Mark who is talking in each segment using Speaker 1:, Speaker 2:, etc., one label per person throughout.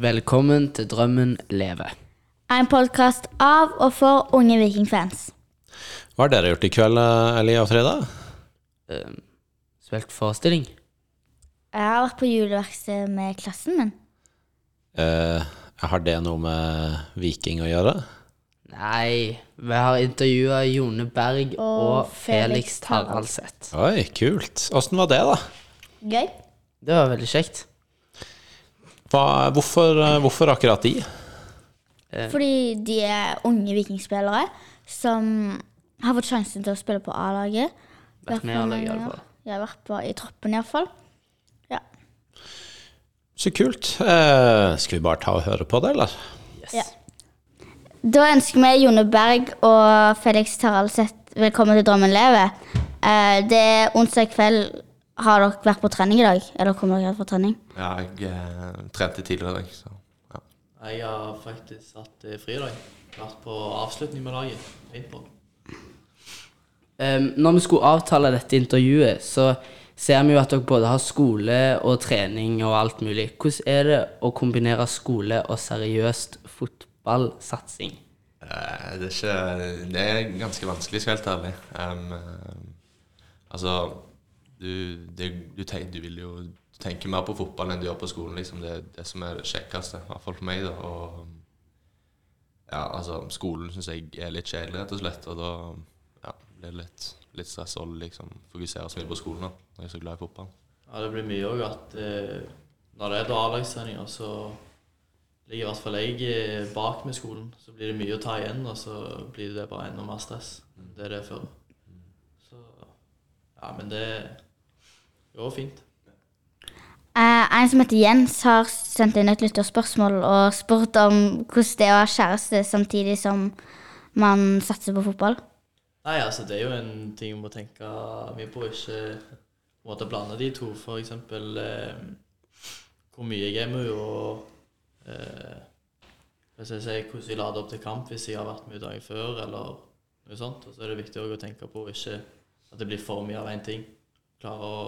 Speaker 1: Velkommen til Drømmen leve.
Speaker 2: En podkast av og for unge vikingfans.
Speaker 3: Hva har dere gjort i kveld, Eli og Frida?
Speaker 1: Uh, Spilt forestilling.
Speaker 2: Jeg har vært på juleverksted med klassen min.
Speaker 3: Uh, har det noe med Viking å gjøre?
Speaker 1: Nei, vi har intervjua Jone Berg og,
Speaker 2: Og
Speaker 1: Felix
Speaker 2: Felix
Speaker 1: Taraldseth.
Speaker 3: Oi, kult. Åssen var det, da?
Speaker 2: Gøy.
Speaker 1: Det var veldig kjekt.
Speaker 3: Hva, hvorfor, eh, hvorfor akkurat de?
Speaker 2: Fordi de er unge vikingspillere som har fått sjansen til å spille på A-laget.
Speaker 1: Vært med i A-laget,
Speaker 2: iallfall. har vært på, i troppen, iallfall. Ja.
Speaker 3: Så kult. Eh, skal vi bare ta og høre på det, eller?
Speaker 1: Yes.
Speaker 2: Ja. Da ønsker vi Jone Berg og Felix Taraldseth velkommen til Drømmen lever. Eh, det er onsdag kveld. Har dere vært på trening i dag? Eller kommer dere på trening?
Speaker 4: Ja, jeg eh, trente tidligere i dag, så ja.
Speaker 5: Jeg har faktisk hatt eh, fri i dag. Vært på avslutning med laget. Paintball.
Speaker 1: Um, når vi skulle avtale dette intervjuet, så ser vi jo at dere både har skole og trening og alt mulig. Hvordan er det å kombinere skole og seriøst fotballsatsing?
Speaker 4: Uh, det, er ikke, det er ganske vanskelig, skal jeg være helt ærlig. Eh, altså, du, det, du, tenk, du vil jo tenke mer på fotball enn du gjør på skolen. Liksom. Det er det som er det kjekkeste, i hvert fall for meg. da, og ja, altså, Skolen syns jeg er litt kjedelig, rett og slett. Og da ja, blir det litt, litt stress å liksom, fokusere så mye på skolen da, når jeg er så glad i fotball.
Speaker 5: Ja, det blir mye òg at eh, når det er A-lagssendinger, så ligger i hvert fall jeg eh, bak med skolen. Så blir det mye å ta igjen, og så blir det bare enda mer stress Det er det før. Så ja, men det går fint.
Speaker 2: Eh, en som heter Jens, har sendt inn et lytterspørsmål og spurt om hvordan det er å ha kjæreste samtidig som man satser på fotball.
Speaker 5: Nei, altså det er jo en ting vi må tenke mye på. Ikke måte blande de to. For eksempel eh, hvor mye jeg er med og eh, hvis jeg sier hvordan jeg lader opp til kamp hvis jeg har vært med dagen før, eller noe sånt. Og så er det viktig å tenke på ikke at det blir for mye av én ting. Klare å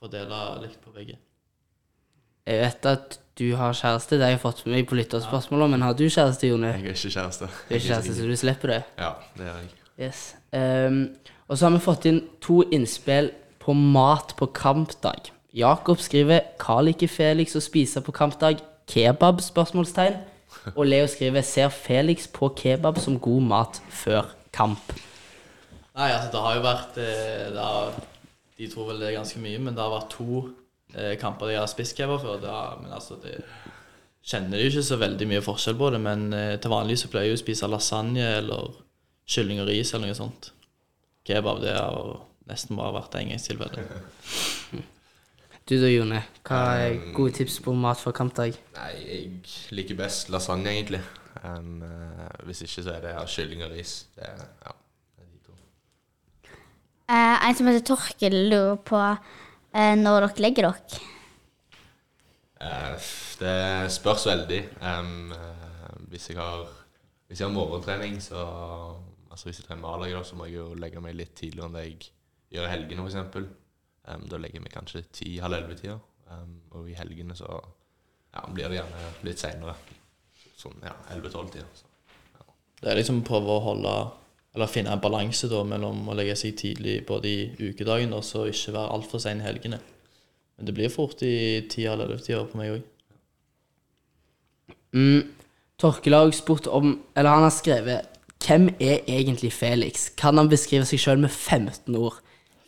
Speaker 5: fordele likt på begge.
Speaker 1: Jeg vet at du har kjæreste, det har jeg fått med meg på lytterspørsmålet, men har du kjæreste, Jone?
Speaker 4: Jeg er ikke kjæreste.
Speaker 1: Du er ikke kjæreste, så du slipper det?
Speaker 4: Ja, det gjør jeg.
Speaker 1: Yes. Um, og så har vi fått inn to innspill på mat på kampdag. Jakob skriver 'Hva liker Felix å spise på kampdag?' Kebab? spørsmålstegn. Og Leo skriver 'Ser Felix på kebab som god mat før kamp?'
Speaker 5: Nei, altså det har jo vært eh, det har, De tror vel det er ganske mye, men det har vært to eh, kamper de har spist kebab før. Men altså det kjenner jo ikke så veldig mye forskjell på det. Men eh, til vanlig så pleier jeg å spise lasagne eller kylling og ris eller noe sånt. Kebab det har nesten bare vært engangstilfelle.
Speaker 1: Du da, Jone? Hva er gode tips på mat for kampdag?
Speaker 4: Nei, jeg liker best lasagne, egentlig. Um, eh, hvis ikke så er det ja, kylling og ris. Det ja, det er de to.
Speaker 2: Eh, en som heter Torkel, lurer på eh, når dere legger dere.
Speaker 4: Eh, det spørs veldig. Eh, hvis, jeg har, hvis jeg har morgentrening, så Altså hvis jeg trener A-laget, så må jeg jo legge meg litt tidligere enn det jeg gjør i helgene, f.eks. Um, da legger jeg meg kanskje ti-halv elleve-tida. Um, og i helgene så ja, blir det gjerne litt seinere. Sånn ja, elleve-tolv-tida.
Speaker 5: Det er liksom prøve å holde Eller finne en balanse da mellom å legge seg tidlig både i ukedagen og så ikke være altfor sein i helgene. Men det blir fort i tida eller elleve-tida på meg òg.
Speaker 1: Mm, Torkel har også spurt om Eller han har skrevet 'Hvem er egentlig Felix?' Kan han beskrive seg sjøl med 15 ord?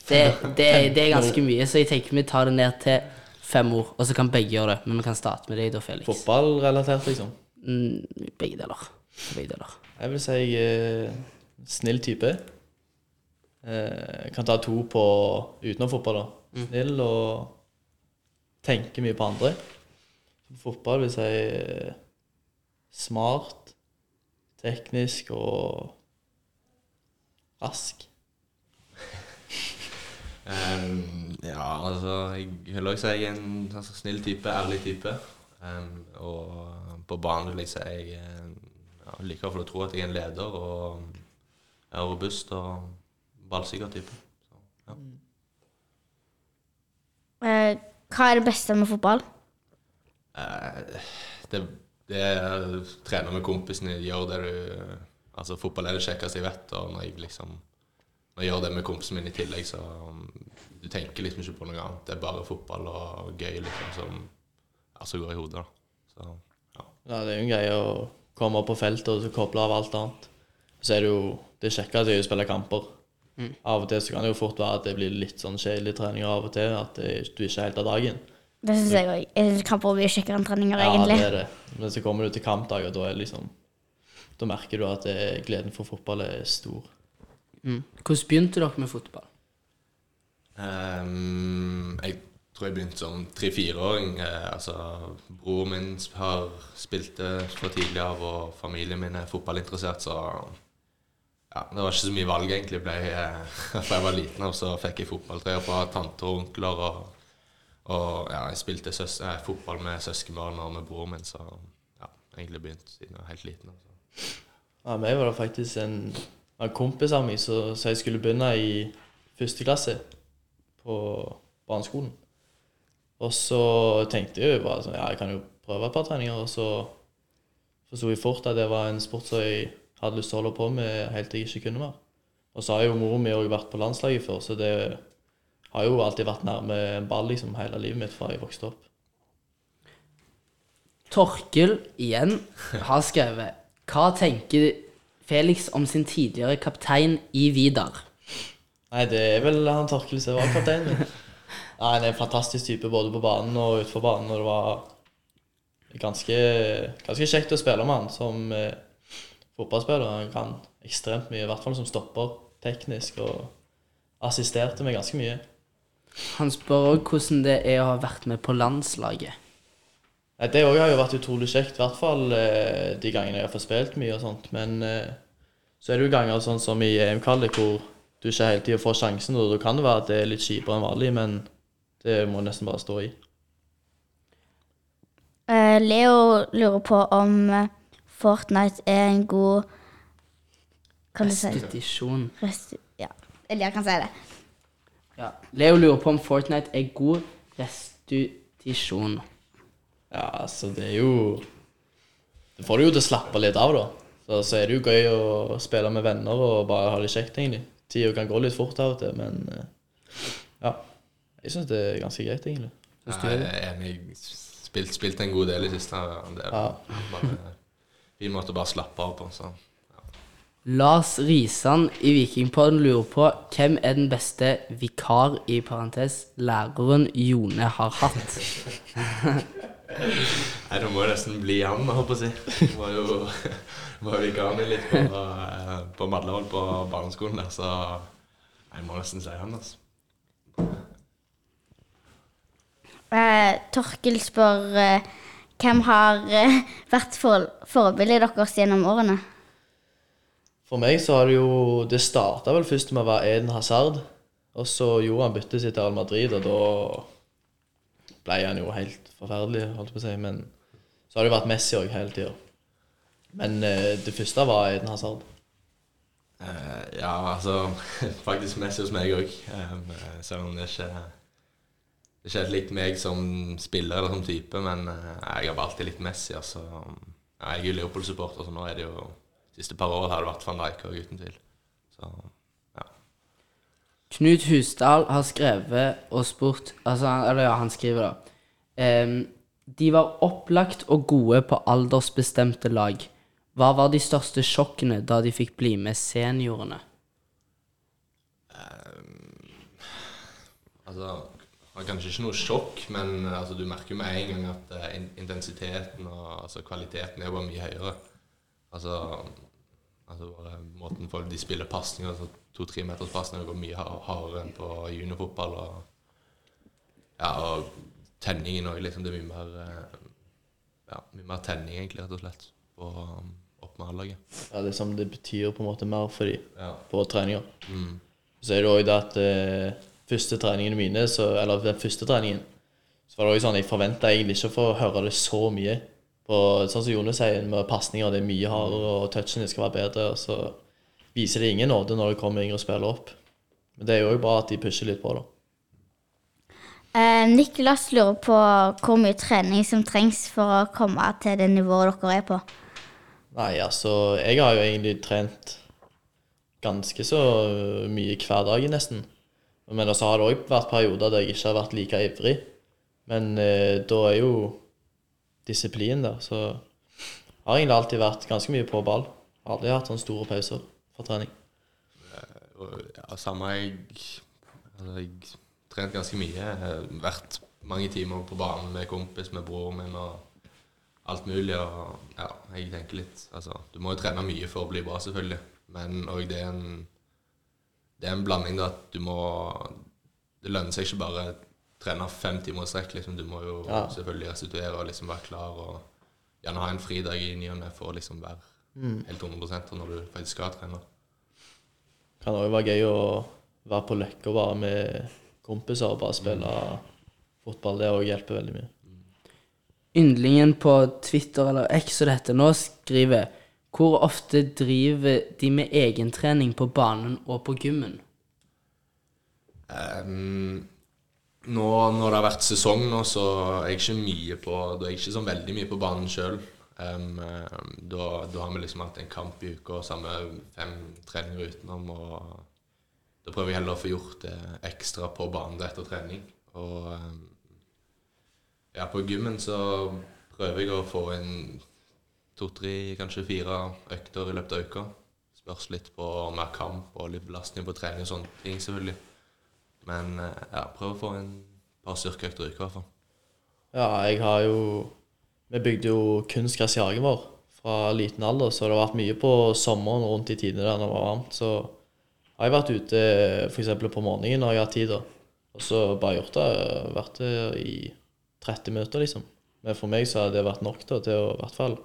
Speaker 1: Det, det, det er ganske mye, så jeg tenker vi tar det ned til fem ord. Og så kan begge gjøre det, men vi kan starte med deg da, Felix.
Speaker 5: Fotballrelatert, liksom.
Speaker 1: Mm, begge deler. Begge deler.
Speaker 5: Jeg vil si eh, snill type. Eh, kan ta to på utenom fotball, da. Snill og tenker mye på andre. Fotball vil si eh, smart, teknisk og rask.
Speaker 4: Um, ja, altså Jeg vil også si jeg er en altså, snill type, ærlig type. Um, og på banen vil jeg si jeg ja, liker å tro at jeg er en leder og er robust og ballsikker type. Så, ja.
Speaker 2: Eh, hva er det beste med fotball?
Speaker 4: Eh, det, det er trene med kompisene, gjøre det du Altså, fotball er det kjekkeste jeg vet, og når jeg liksom Når jeg gjør det med kompisen min i tillegg, så um, Du tenker liksom ikke på noe annet. Det er bare fotball og gøy, liksom, som altså, går i hodet, da. Så ja.
Speaker 5: Ja, det er jo en greie å komme opp på feltet og så koble av alt annet. Så er det jo det kjekkeste er å spille kamper. Av og til så kan det jo fort være at det blir litt sånn kjedelige treninger av og til. At det, du ikke er helt av dagen.
Speaker 2: Det syns jeg òg. Jeg syns kamper blir kjekkere enn treninger,
Speaker 5: Ja,
Speaker 2: egentlig.
Speaker 5: det er det. Men så kommer du til kampdag, og da er liksom Da merker du at det, gleden for fotball er stor.
Speaker 1: Mm. Hvordan begynte dere med fotball?
Speaker 4: Um, jeg tror jeg begynte som tre-fireåring. Eh, altså, broren min har spilt det fra tidlig av, og familien min er fotballinteressert, så ja, det var ikke så mye valg, egentlig. Ble, eh, jeg var liten og så fikk jeg fotballtrøyer fra tanter og onkler. Og, og ja, jeg spilte søs eh, fotball med søskenbarna og med broren min, så ja, egentlig begynte siden jeg var helt liten. Altså.
Speaker 5: Ja, meg var det faktisk en, en kompis av meg som sa jeg skulle begynne i første klasse på barneskolen. Og så tenkte jeg bare sånn, ja, jeg kan jo prøve et par treninger, og så forsto jeg fort at det var en sport som jeg hadde lyst til å holde på med helt til jeg ikke kunne mer. Og så har jo mor mi òg vært på landslaget før, så det har jo alltid vært nærme en ball liksom hele livet mitt fra jeg vokste opp.
Speaker 1: Torkel igjen har skrevet Hva tenker Felix om sin tidligere kaptein i Vidar?
Speaker 5: Nei, det er vel han Torkel som var kapteinen min. Nei, Han er en fantastisk type både på banen og utenfor banen. Og det var ganske, ganske kjekt å spille med han som eh, fotballspiller. Han kan ekstremt mye, i hvert fall som stopper teknisk, og assisterte meg ganske mye.
Speaker 1: Han spør òg hvordan det er å ha vært med på landslaget.
Speaker 5: Nei, Det òg har jo vært utrolig kjekt, i hvert fall eh, de gangene jeg har fått spilt mye og sånt. Men eh, så er det jo ganger sånn som i EM-kvalik hvor du ikke hele tida får sjansen, og da kan det være at det er litt kjipere enn vanlig, men det må nesten bare stå i.
Speaker 2: Eh, Leo lurer på om Fortnite er en god Kan du si
Speaker 1: Restitusjon.
Speaker 2: Resti Ja. Eller jeg kan si det.
Speaker 1: Ja. Leo lurer på om Fortnite er god restitusjon.
Speaker 5: Ja, altså, det er jo Det får du jo til å slappe litt av, da. Så, så er det jo gøy å spille med venner og bare ha det kjekt, egentlig. Tida kan gå litt fort av og til, men eh, ja. Jeg syns det er ganske greit, egentlig.
Speaker 4: Jeg er enig. Spilt, spilt en god del i siste. Det er
Speaker 5: Ja.
Speaker 4: bare fin måte å bare slappe av på. Så.
Speaker 1: Lars Risan i Vikingpodden lurer på hvem er den beste vikar i parentes læreren Jone har hatt.
Speaker 4: Nei, det må jo nesten bli han, jeg holdt på å si. Det var jo var vikaren min litt på, eh, på Madlavoll på barneskolen der, så jeg må nesten si han, altså.
Speaker 2: Eh, Torkel spør eh, hvem har eh, vært for, forbildet deres gjennom årene?
Speaker 5: For meg så har det jo Det starta vel først med å være Eden Hazard. Og så gjorde han byttet sitt til Al Madrid, og da ble han jo helt forferdelig, holdt jeg på å si. Men så har det jo vært Messi òg hele tida. Men eh, det første var Eden Hazard.
Speaker 4: Uh, ja, altså Faktisk Messi hos meg òg. selv om det ikke det skjedde litt med meg som spiller eller som type, men eh, jeg har alltid litt Messi. Altså. Jeg er jo Leopold-supporter, så nå er det jo de siste par årene har det vært van Dijk òg, uten tvil. Så ja.
Speaker 1: Knut Husdal har skrevet og spurt altså, Eller ja, han skriver da. Um, de var opplagt og gode på aldersbestemte lag. Hva var de største sjokkene da de fikk bli med seniorene?
Speaker 4: Altså, det var kanskje ikke noe sjokk, men altså, du merker jo med en gang at uh, intensiteten og altså, kvaliteten er bare mye høyere. Altså, altså måten folk de spiller pasninger, altså to-tre meters pasninger, går mye hardere enn på juniorfotball. Og, ja, og tenningen òg, liksom. Det er mye mer eh, ja, mye mer tenning, egentlig, rett og slett, på, um, opp med A-laget.
Speaker 5: Ja, det, er det betyr på en måte mer for dem
Speaker 4: Ja.
Speaker 5: på treninger.
Speaker 4: Mm.
Speaker 5: Så er det òg det at eh, første treningene mine, så, eller den første treningen, så var det også sånn jeg forventa egentlig ikke å få høre det så mye. På, sånn som Jone sier, med pasninger, det er mye hardere, og touchene skal være bedre. Og så viser det ingen nåde når det kommer yngre spillere opp. Men det er jo òg bra at de pusher litt på, da.
Speaker 2: Eh, Niklas lurer på hvor mye trening som trengs for å komme til det nivået dere er på.
Speaker 5: Nei, altså, jeg har jo egentlig trent ganske så mye hver dag, nesten. Men så har det òg vært perioder der jeg ikke har vært like ivrig. Men eh, da er jo disiplin der, så har jeg egentlig alltid vært ganske mye på ball. Aldri hatt sånne store pauser fra trening.
Speaker 4: Ja, samme jeg Altså, jeg trent ganske mye. Jeg har Vært mange timer på banen med kompis, med broren min og alt mulig. Og ja, jeg tenker litt Altså, du må jo trene mye for å bli bra, selvfølgelig. Men òg det er en Det er en blanding da at du må Det lønner seg ikke bare å trene fem timer i strekk, liksom. Du må jo
Speaker 5: Ja.
Speaker 4: selvfølgelig restituere og liksom være klar og gjerne ha en fridag i ny og ne for å liksom være helt 100% når du faktisk skal trene.
Speaker 5: Kan òg være gøy å være på Løkka bare med kompiser og bare spille fotball. Det òg hjelper veldig mye.
Speaker 1: Yndlingen på Twitter eller X og dette nå skriver Hvor ofte driver de med egentrening på banen og på gymmen?
Speaker 4: Um, nå når det har vært sesong nå, så er jeg ikke mye på Da er jeg ikke sånn veldig mye på banen sjøl. da, da har vi liksom hatt en kamp i uka og samme fem treninger utenom. Og da prøver jeg heller å få gjort det ekstra på banen etter trening. Og um, ja, på gymmen så prøver jeg å få inn to-tre, kanskje fire økter i løpet av uka. Spørs litt på mer kamp og litt belastning på trening og sånne ting, selvfølgelig. Men eh, ja, prøv å få en par styrkeøkter i uka i hvert fall.
Speaker 5: Ja, jeg har jo Vi bygde jo kunstgress i hagen vår fra liten alder, så det har vært mye på sommeren rundt i tidene der det var varmt. Så har jeg vært ute f.eks. på morgenen når jeg har hatt tid, da. Og så bare gjort det. Vært der i 30 minutter, liksom. Men for meg så har det vært nok da, til å i hvert fall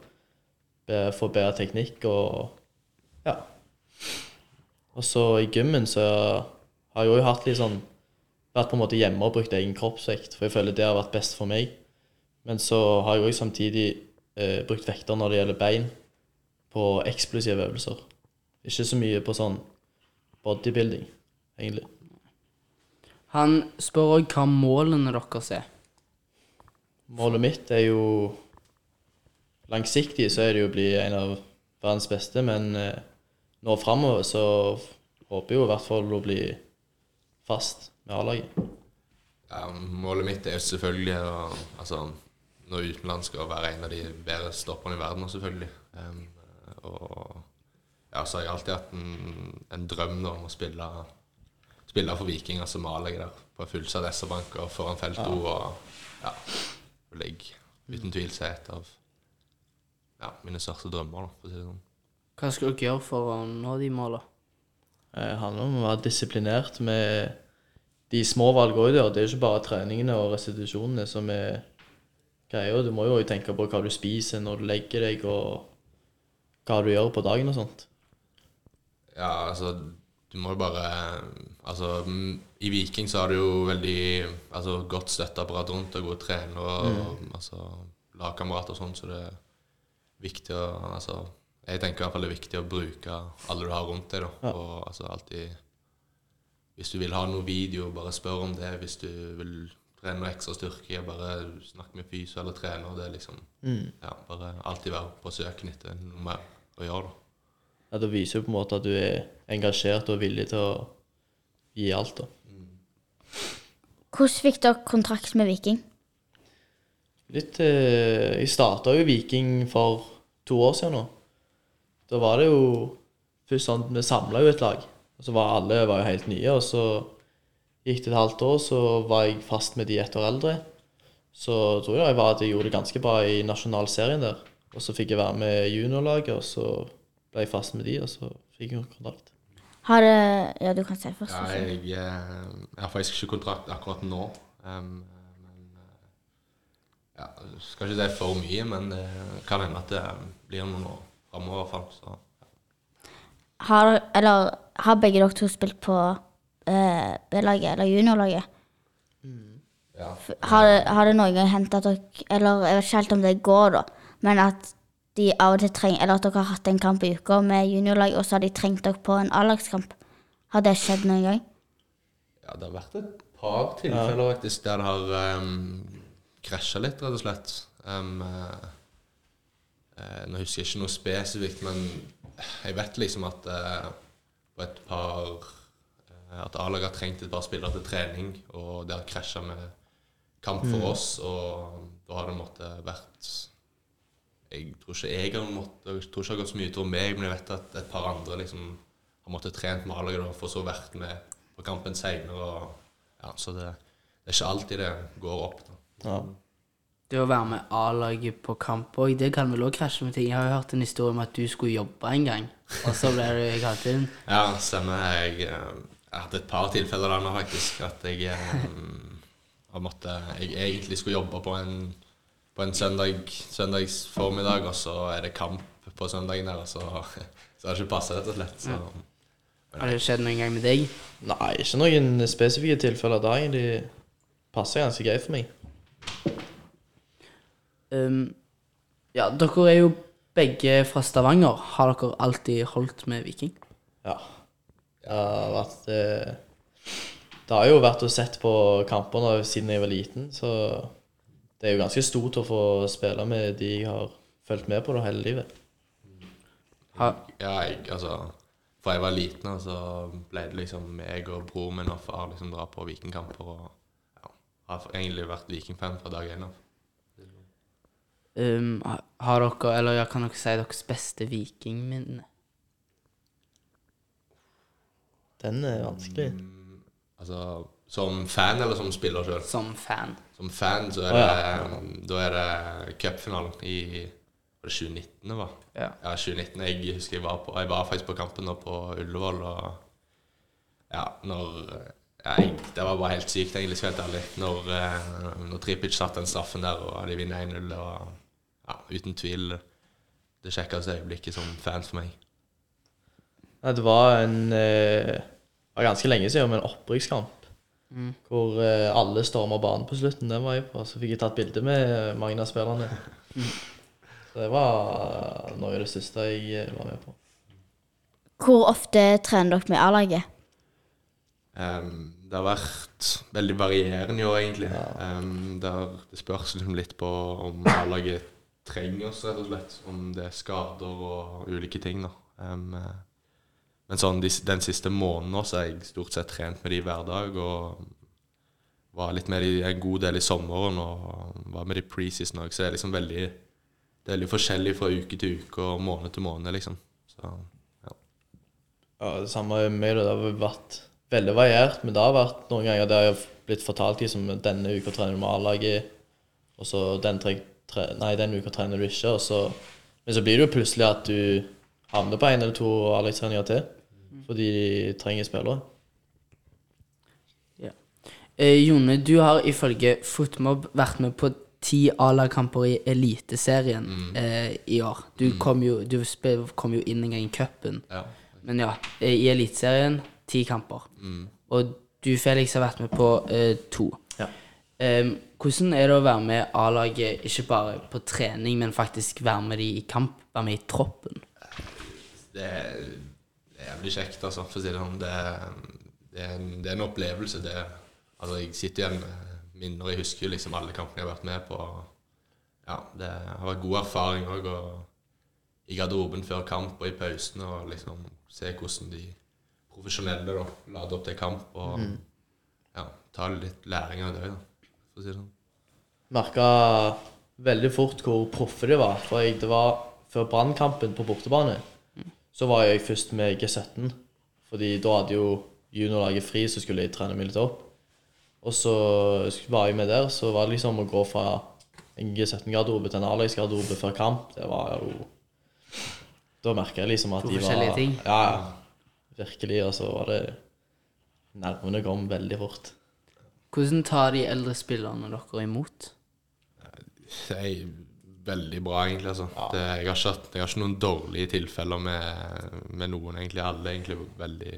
Speaker 5: få bedre teknikk og ja. Og så i gymmen så har jeg jo hatt litt sånn vært på en måte hjemme og brukt egen kroppsvekt, for jeg føler det har vært best for meg. Men så har jeg òg samtidig eh, brukt vekter når det gjelder bein, på eksplosive øvelser. Ikke så mye på sånn bodybuilding, egentlig.
Speaker 1: Han spør òg hva målene deres er.
Speaker 5: Målet mitt er jo Langsiktig så er det jo å bli en av verdens beste, men eh, nå framover så håper jeg jo i hvert fall å bli fast med A-laget.
Speaker 4: Ja, målet mitt er jo selvfølgelig å altså, nå utenlandsk og være en av de bedre stopperne i verden, selvfølgelig. Um, og ja, så har jeg alltid hatt en, en drøm da, om å spille, spille for Viking, altså A-laget der, på fullsatt SR-bank og foran felt O. Og ja, vil uten tvil seg et av ja, mine største drømmer, da, for å si det sånn.
Speaker 1: Hva skal dere gjøre for å nå de målene?
Speaker 5: Det handler om å være disiplinert med de små valgene òg. Det er jo ikke bare treningene og restitusjonene som er greia. Du må jo også tenke på hva du spiser når du legger deg, og hva du gjør på dagen og sånt.
Speaker 4: Ja, altså Du må jo bare Altså mm, I Viking så har du jo veldig altså, godt støtteapparat rundt og gode trenere og altså, lagkamerater og sånn, så det viktig å Altså jeg tenker i hvert fall det er viktig å bruke alle du har rundt deg. da, og altså alltid Hvis du vil ha noe video, bare spør om det. Hvis du vil trene noe ekstra styrke, bare snakk med fysio eller trener. Det er liksom ja, Bare alltid være på søken etter noe mer å gjøre. da.
Speaker 5: Ja, Det viser jo på en måte at du er engasjert og villig til å gi alt. da.
Speaker 2: Hvordan fikk dere kontrakt med Viking?
Speaker 5: Litt eh, Jeg starta jo Viking for to år siden nå. Da var det jo først sånn Vi samla jo et lag. Og så var alle var jo helt nye. Og så gikk det et halvt år, så var jeg fast med de ett år eldre. Så tror jeg var at jeg gjorde det ganske bra i nasjonalserien der. Og så fikk jeg være med juniorlaget, og så ble jeg fast med de, og så fikk jeg kontrakt.
Speaker 2: Har det Ja, du kan si først.
Speaker 4: Ja,
Speaker 2: altså.
Speaker 4: jeg, eh, jeg har faktisk ikke kontrakt akkurat nå. Um, eh, ja, skal ikke si for mye, men det kan hende at det blir noen år framover. i hvert fall, Så
Speaker 2: Har, eller, har begge dere to spilt på eh, B-laget eller juniorlaget?
Speaker 4: ja.
Speaker 2: Har, har det noen gang hendt at dere Eller jeg vet ikke helt om det går, da. Men at de av og til trenger Eller at dere har hatt en kamp i uka med juniorlag, og så har de trengt dere på en A-lagskamp. Har det skjedd noen gang?
Speaker 4: ja, det har vært et par tilfeller faktisk der det har um, krasja litt, rett og slett. Um, eh, eh, nå husker jeg ikke noe spesifikt, men jeg vet liksom at eh, på et par At A-laget har trengt et par spillere til trening, og det har krasja med kamp for oss, og da har det måttet vært Jeg tror ikke jeg har måttet, jeg tror ikke det har gått så mye utover meg, men jeg vet at et par andre liksom har måttet trent med A-laget for så vært med på kampen seinere. Ja, så det, det er ikke alltid det går opp. da.
Speaker 5: Ja.
Speaker 1: Det å være med A-laget på kamp òg, det kan vel òg krasje med ting. Jeg har jo hørt en historie om at du skulle jobbe en gang, og så ble du kalt inn.
Speaker 4: Ja, stemmer. Jeg, eh, jeg har hatt et par tilfeller der nå, faktisk. At jeg har måttet Jeg egentlig skulle jobbe på en, på en søndag, søndags formiddag, og så er det kamp på søndagen der, og så, så har det ikke passa, rett og slett. Så
Speaker 1: Har det skjedd noen gang med deg?
Speaker 5: Nei, ikke noen spesifikke tilfeller Det egentlig. Passer ganske greit for meg.
Speaker 1: Um, ja, dere er jo begge fra Stavanger. Har dere alltid holdt med Viking?
Speaker 5: Ja. Det har vært eh, Det har jo vært å sett på kamper siden jeg var liten, så det er jo ganske stort å få spille med de jeg har fulgt med på det hele livet.
Speaker 1: Ha.
Speaker 4: ja, jeg, altså Fra jeg var liten, så så ble det liksom meg og broren min og far liksom dra på vikingkamper. Og ja, har egentlig vært vikingfan fra dag én av.
Speaker 1: um, har dere, eller jeg kan dere si deres beste vikingminne?
Speaker 5: Den er vanskelig.
Speaker 4: Altså som fan eller som spiller sjøl?
Speaker 1: Som fan.
Speaker 4: Som fan så er
Speaker 5: Å,
Speaker 4: det, da er det cupfinalen i var det 2019 det var?
Speaker 1: Ja.
Speaker 4: Ja, 2019. Jeg husker jeg var, på, jeg var faktisk på kampen nå på Ullevål, og ja, når ja, jeg, Det var bare helt sykt, egentlig, skal jeg være helt ærlig. Når, eh, når Tripic satte den straffen der, og de vinner 1-0, det var ja, uten tvil det kjekkeste øyeblikket som fans for meg.
Speaker 5: Det var en eh, Det var ganske lenge siden, men en Mm. Hvor eh, alle storma banen på slutten. Den var jeg på. Så fikk jeg tatt bilde med mange av spillerne. Så det var noe av det største jeg eh, var med på.
Speaker 2: Hvor ofte trener dere med A-laget?
Speaker 4: Um, det har vært veldig varierende i år, egentlig. Ehm, det, har, det spørs liksom litt på om A-laget trenger oss, rett og slett. Om det er skader og ulike ting. eh, men sånn de, den siste måneden har jeg stort sett trent med de hver dag. Og var litt med de en god del i sommeren og var med de preseason òg. Så det er liksom veldig, det er veldig forskjellig fra uke til uke og måned til måned, liksom. Så
Speaker 5: Ja, det samme med meg. Det har vært veldig variert, men det har vært noen ganger der jeg har blitt fortalt liksom, denne uka trener du med A-laget, og så den tre, tre, nei, den uka trener du ikke. Og så, men så blir det jo plutselig at du havner på én eller to A-lagstreninger til, fordi de trenger spillere.
Speaker 1: Eh, Jone, du har ifølge Footmob vært med på ti A-lagkamper i Eliteserien eh, i år. Du kom jo, du kom jo inn en gang i cupen.
Speaker 4: ja.
Speaker 1: Men ja, eh, i Eliteserien ti kamper. Og du, Felix, har vært med på eh, to. Em, hvordan er det å være med A-laget, ikke bare på trening, men faktisk være med de i kamp? Være med i troppen?
Speaker 4: det er, det er jævlig kjekt, altså, for å si det sånn. Det, det, en, det er en opplevelse. Det, altså, jeg sitter igjen med minner. Jeg husker liksom alle kampene jeg har vært med på. Ja, det har vært god erfaring òg. I garderoben før kamp og i pausen, og liksom se hvordan de profesjonelle da, lader opp til kamp. Og ja, ta litt læring av det, da, for å si det sånn.
Speaker 5: Merka veldig fort hvor proffe de var. For jeg, det var før brannkampen på bortebane, så var jeg først med G17. Fordi da hadde jo juniorlaget fri, så skulle jeg trene meg litt opp. Og så var jeg med der, så var det liksom å gå fra en G17-garderobe til en A-lagsgarderobe før kamp. Det var jo Da merka jeg liksom at
Speaker 1: To
Speaker 5: de var
Speaker 1: forskjellige ting.
Speaker 5: Ja, ja. Virkelig. Og så var det Nervene kom veldig fort.
Speaker 1: Hvordan tar de eldre spillerne dere imot?
Speaker 4: Det er veldig bra, egentlig. Altså. Det, jeg, har ikke, jeg har ikke noen dårlige tilfeller med, med noen, egentlig. Alle er egentlig veldig,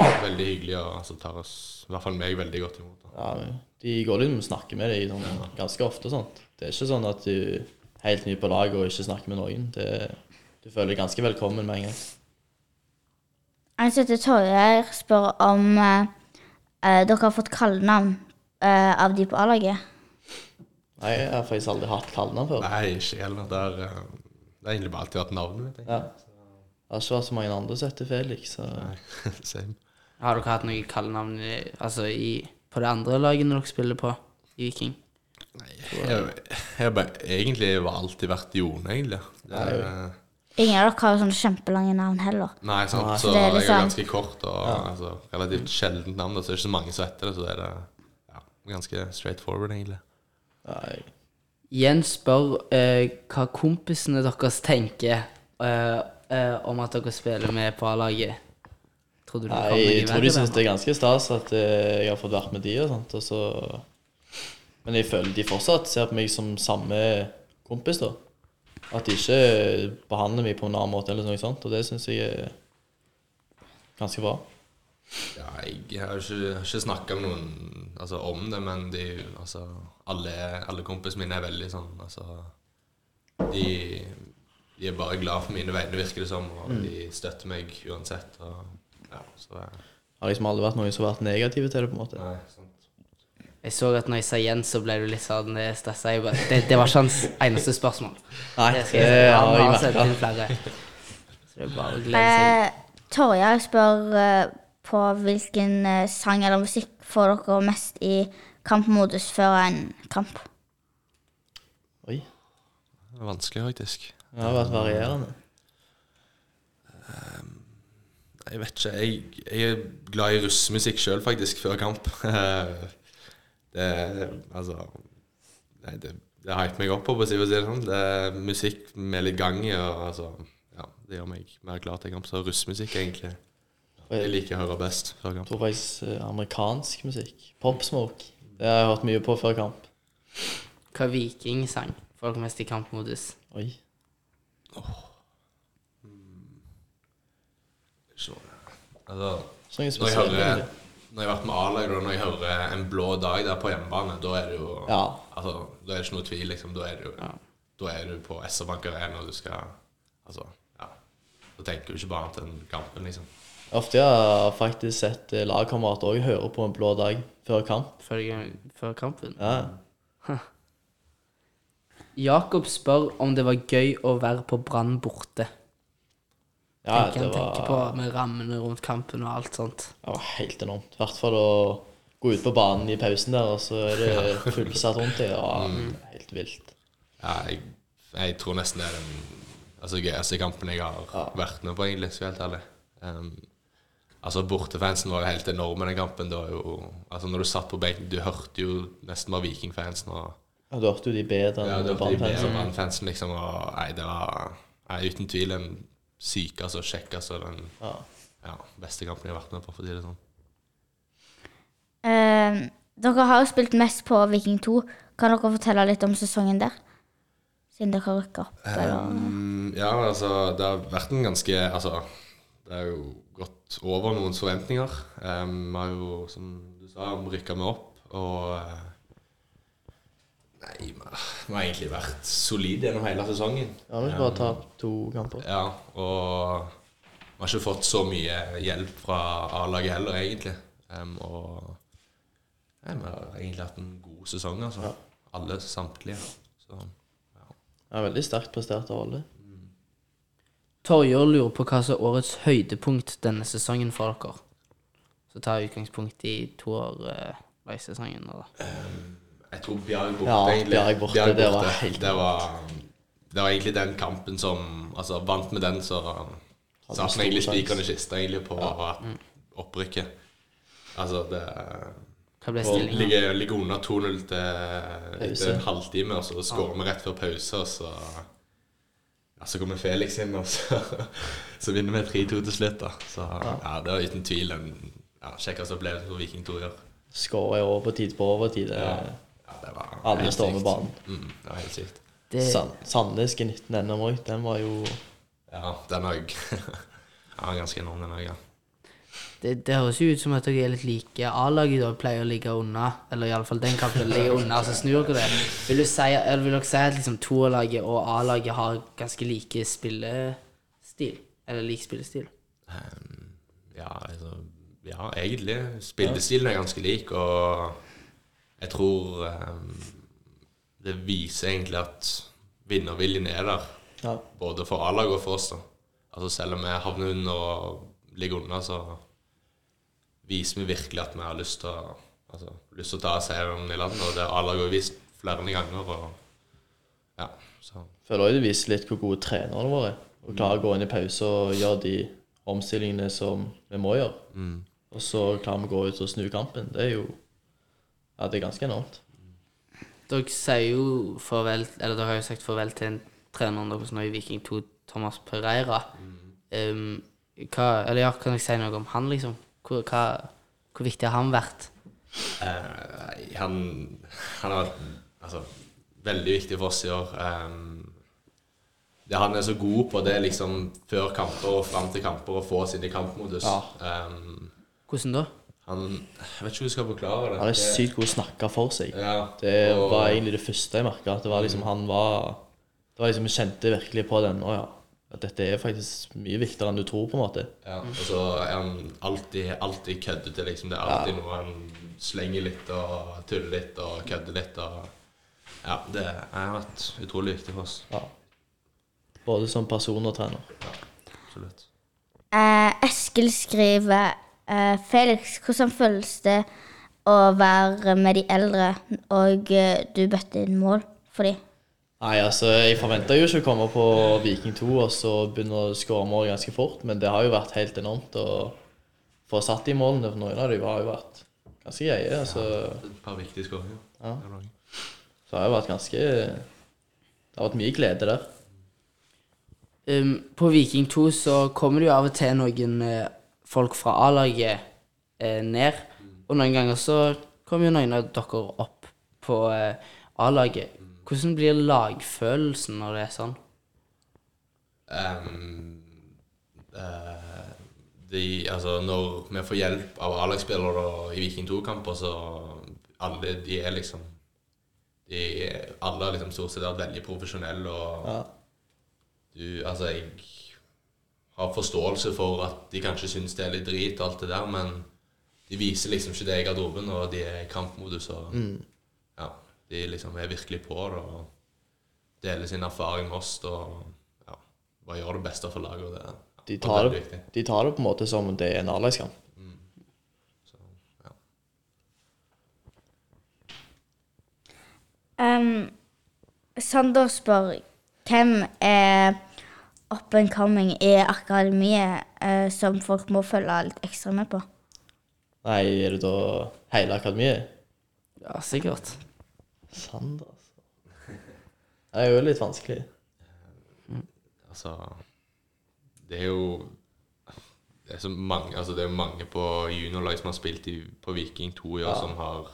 Speaker 4: ja, veldig hyggelige og altså, tar oss, i hvert fall meg, veldig godt imot. Da.
Speaker 5: Ja, de går liksom og snakker med deg sånn, ganske ofte. sånt. Det er ikke sånn at du er helt ny på laget og ikke snakker med noen. Det, du føler deg ganske velkommen med en gang.
Speaker 2: Som heter Torgeir, spør om eh, dere har fått kallenavn eh, av de på A-laget?
Speaker 5: Nei, jeg har faktisk aldri hatt kallenavn før.
Speaker 4: Nei, ikke heller. Det har eh, det har egentlig bare alltid vært navnet.
Speaker 5: Ja. Det har ikke vært så mange andre som heter Felix. Så.
Speaker 4: Nei, Same.
Speaker 1: Har dere hatt noe kallenavn i, altså i, på det andre laget når dere spiller på i Viking?
Speaker 4: Nei, jeg jeg har egentlig var alltid vært Jone, egentlig. Det er,
Speaker 2: Ingen av dere har jo sånne kjempelange navn heller.
Speaker 4: nei, sant. Så
Speaker 2: Det er
Speaker 4: jeg er
Speaker 2: liksom-
Speaker 4: ganske kort og altså, relativt sjeldent navn. Så det er ikke så mange som heter det, så det er det ja, ganske straight forward, egentlig.
Speaker 5: Nei,
Speaker 1: Jens spør eh, hva kompisene deres tenker eh, eh, om at dere spiller med på A-laget. Tror du det
Speaker 5: Nei,
Speaker 1: kom noe
Speaker 5: jeg tror de syns det er ganske stas at eh, jeg har fått vært med de og sånt. Og så Men jeg føler de fortsatt ser på meg som samme kompis, da. At de ikke behandler meg på en annen måte, eller noe sånt. Og det syns jeg er ganske bra.
Speaker 4: Ja, jeg har ikke, har ikke snakka med noen altså, om det, men de, altså, alle, alle kompisene mine er veldig sånn altså, de, de er bare glad for mine vegne, virker det som, og de støtter meg uansett. Og, ja, så det,
Speaker 5: Har liksom aldri vært noen som har vært negative til det, på en måte.
Speaker 4: nei, sant.
Speaker 1: Jeg så at når jeg sa Jens, så ble du litt sånn stressa. Det, det var ikke hans eneste spørsmål.
Speaker 5: Nei,
Speaker 1: Det skal jeg si.
Speaker 5: har
Speaker 1: Han
Speaker 5: jeg
Speaker 1: har sendt
Speaker 5: merka.
Speaker 1: inn flere. Så det er bare å glede seg.
Speaker 2: Eh, spør eh, på hvilken eh, sang eller musikk får dere mest i kampmodus før en kamp?
Speaker 5: Oi.
Speaker 4: Det er vanskelig, faktisk.
Speaker 5: Det har vært varierende.
Speaker 4: Jeg vet ikke. Jeg, jeg er glad i russemusikk sjøl, faktisk, før kamp. det Altså Nei, det, det hyper meg opp, på, for å si det sånn. Det er musikk med litt gang i, og altså Ja, det gjør meg mer klar til kamp. Så russmusikk, egentlig. Jeg liker å høre best før kamp.
Speaker 5: tror faktisk eh, amerikansk musikk. Popsmoke. Det har jeg hørt mye på før kamp.
Speaker 1: Hva vikingsang sang dere mest i kampmodus?
Speaker 5: Oi.
Speaker 4: Så, altså,
Speaker 5: Så noe
Speaker 4: når jeg hører. Når jeg har vært med A-laget, og når jeg hører En blå dag der på hjemmebane, da er det jo
Speaker 5: Ja.
Speaker 4: Altså, da er det ikke noe tvil, liksom. Da er, det jo, da er du på SR-Bank Arena, og du skal Altså, ja. Da tenker du ikke bare annet enn kampen, liksom.
Speaker 5: Ofte har jeg faktisk sett eh, lagkamerater òg høre på en blå dag før kamp.
Speaker 1: Før, før kampen?
Speaker 5: Ja.
Speaker 1: Jakob spør om det var gøy å være på Brann borte.
Speaker 5: Ja,
Speaker 1: Tenker
Speaker 5: det
Speaker 1: var... tenker på med rammene rundt kampen og alt sånt.
Speaker 5: det var helt enormt. I hvert fall å gå ut på banen i pausen der, og så er det fullsatt rundt deg. Det var helt vilt.
Speaker 4: Ja, jeg, jeg tror nesten det er den altså, gøyeste kampen jeg har vært med på, egentlig, skal jeg helt ærlig. Um, altså, bortefansen var jo helt enorme den kampen. Det var jo, altså, når du satt på benken, du hørte jo nesten bare vikingfansen. og
Speaker 5: Ja, du hørte jo de bedre
Speaker 4: Ja,
Speaker 5: enn
Speaker 4: bedre
Speaker 5: Brann-fansen.
Speaker 4: Liksom. Og, nei, det var nei, uten tvil den sykeste og kjekkeste og den
Speaker 5: Ja.
Speaker 4: ja, beste kampen jeg har vært med på, for å si det sånn.
Speaker 2: Eh, dere har jo spilt mest på Viking 2. Kan dere fortelle litt om sesongen der? Siden dere har rykka opp, eller?
Speaker 4: Mm, ja, altså, det har vært en ganske Altså, det har jo gått over noens forventninger. Um, Vi har jo, som du sa, rykka meg opp, og Nei, vi har- egentlig vært solide gjennom hele sesongen.
Speaker 5: Ja, vi har bare tapt to kamper.
Speaker 4: Ja, og vi har ikke fått så mye hjelp fra A-laget heller, egentlig. Um, og nei, vi har egentlig hatt en god sesong, altså. Alle samtlige. Så
Speaker 5: Ja, veldig sterkt prestert av alle.
Speaker 1: Torjor lurer på hva som er årets høydepunkt denne sesongen for dere. Så tar jeg utgangspunkt i toårveissesongen. Uh,
Speaker 4: Jeg tror Bjarg borte,
Speaker 5: Ja,
Speaker 4: egentlig.
Speaker 5: Bjerg borte, det var helt
Speaker 4: det var, det var egentlig den kampen som Altså, vant med den, så satt vi egentlig spikeren i kista egentlig på ja. opprykket. Altså, det
Speaker 1: hva ble
Speaker 4: å
Speaker 1: stillingen?
Speaker 4: ligge, ligge under 2-0 til etter en halvtime, og så skårer vi rett før pause, og så ja, Så kommer Felix inn, og så, så vinner vi 3-2 til slutt. da Så ja, det var uten tvil den ja, kjekkeste opplevelsen for Viking 2 i år.
Speaker 5: over på tide på overtid.
Speaker 4: Ja, det var
Speaker 5: Alle står med banen.
Speaker 4: Mm, det var helt sykt.
Speaker 1: Det,
Speaker 5: Sand, Sandnes G19 NM òg, den var jo
Speaker 4: Ja, den òg. ja, ganske enorm, den òg, ja.
Speaker 1: det, det høres jo ut som at dere er litt like. A-laget da pleier å ligge unna, eller iallfall den kampen ligger unna, så snur dere det. Vil, du si, eller vil dere si at liksom toerlaget og A-laget har ganske like spillestil? Eller lik spillestil?
Speaker 4: Um, ja, altså Ja, egentlig. Spillestilen er ganske lik, og jeg tror eh, det viser egentlig at vinnerviljen er der.
Speaker 5: Ja.
Speaker 4: Både for A-laget og for oss. da. Altså Selv om vi havner under og ligger unna, så viser vi virkelig at vi har lyst til å, altså, lyst til å ta seieren i landet. Og det har A-laget vist flere ganger. og ja, så
Speaker 5: Føler også du viser litt hvor gode trenerne våre er. Og klarer å gå inn i pause og gjøre de omstillingene som vi må gjøre.
Speaker 4: mm.
Speaker 5: Og så klarer vi å gå ut og snu kampen. Det er jo Ja, det er ganske enormt.
Speaker 1: Dere sier jo farvel Eller dere har jo sagt farvel til en trener deres nå i Viking 2, Thomas Pereira. Um, hva, eller ja, kan dere si noe om han, liksom? Hvor, hva, hvor viktig har han vært?
Speaker 4: Uh, han, han har vært altså, veldig viktig for oss i år. Um, det han er så god på, det er liksom før kamper og fram til kamper å få oss inn i kampmodus.
Speaker 5: Ja.
Speaker 4: Um,
Speaker 1: Hvordan da?
Speaker 4: Han Jeg vet ikke hvordan jeg skal forklare det.
Speaker 5: Han er sykt god å snakke for seg.
Speaker 4: Ja,
Speaker 5: Det
Speaker 4: og-
Speaker 5: var egentlig det første jeg merka. Det var liksom han var Det var liksom Jeg kjente virkelig på den. Å ja. At dette er faktisk mye viktigere enn du tror, på en måte.
Speaker 4: Ja, og så er han alltid, alltid køddete, liksom. Det er alltid noe han slenger litt og tuller litt og kødder litt. Og ja, det har vært utrolig viktig for oss.
Speaker 5: Ja. Både som person og trener.
Speaker 4: Ja, Absolutt.
Speaker 2: Eh, Eskil skriver eh, Felix, hvordan føles det å være med de eldre, og uh, du bøtte inn mål for dem?
Speaker 5: Nei, altså, Jeg forventa jo ikke å komme på Viking 2 og så begynne å skåre mål ganske fort, men det har jo vært helt enormt å få satt de målene. For noen av dem har jo vært ganske greie. altså,
Speaker 4: Et par viktige skåringer.
Speaker 5: Ja. Så det har jo vært ganske Det har vært mye glede der.
Speaker 1: Um, på Viking 2 så kommer det jo av og til noen eh, folk fra A-laget eh, ned. Og noen ganger så kommer jo noen av dere opp på eh, A-laget. Hvordan blir lagfølelsen når det er sånn?
Speaker 4: Um, uh, de, altså når vi får hjelp av A-lagsspillere i Viking 2-kamper, så alle de er liksom de, Alle har liksom stort sett vært veldig profesjonelle og
Speaker 5: Ja.
Speaker 4: du Altså, jeg har forståelse for at de kanskje syns det er litt drit alt det der, men de viser liksom ikke det i garderoben, og de er i kampmodus og Ja. De liksom er virkelig på det og deler sin erfaring med oss og ja, bare gjør det beste for laget. og det
Speaker 5: De tar, det,
Speaker 4: viktig.
Speaker 5: de tar det på en måte som det er en A-lagskamp.
Speaker 4: Så, ja.
Speaker 2: Um, Sander spør hvem er up and coming i akademiet eh, som folk må følge litt ekstra med på?
Speaker 5: Nei, er det da hele akademiet?
Speaker 1: Ja, sikkert.
Speaker 5: Sand, altså. Det er jo litt vanskelig.
Speaker 4: Altså Det er jo det er, så mange, altså det er mange på juniorlag som har spilt i, på Viking 2 i år,
Speaker 5: Ja.
Speaker 4: som har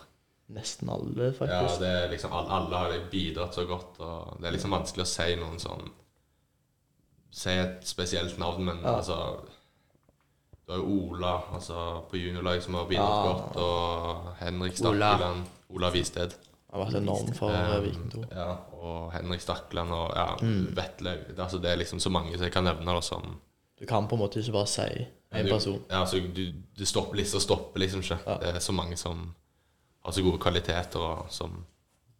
Speaker 5: Nesten alle,
Speaker 4: Ja,
Speaker 5: faktisk.
Speaker 4: det er liksom alle, alle har bidratt så godt, og det er liksom vanskelig å si noen sånn Si et spesielt navn, men
Speaker 5: Ja.
Speaker 4: altså Du har jo Ola altså, på juniorlag som har bidratt godt, og Henrik
Speaker 1: Ola.
Speaker 4: Stakkeland Ola Visted.
Speaker 5: Han har vært enorm for
Speaker 4: Um,
Speaker 5: Viking 2.
Speaker 4: Ja, og Henrik Stakkeland og ja,
Speaker 5: Mm.
Speaker 4: Vetle altså, Det er liksom så mange som jeg kan nevne da, som
Speaker 5: Du kan på en måte ikke bare si én person.
Speaker 4: Ja, altså, du, du stopper lista stopper liksom ikke.
Speaker 5: Ja.
Speaker 4: Det er så mange som har så gode kvaliteter, og som,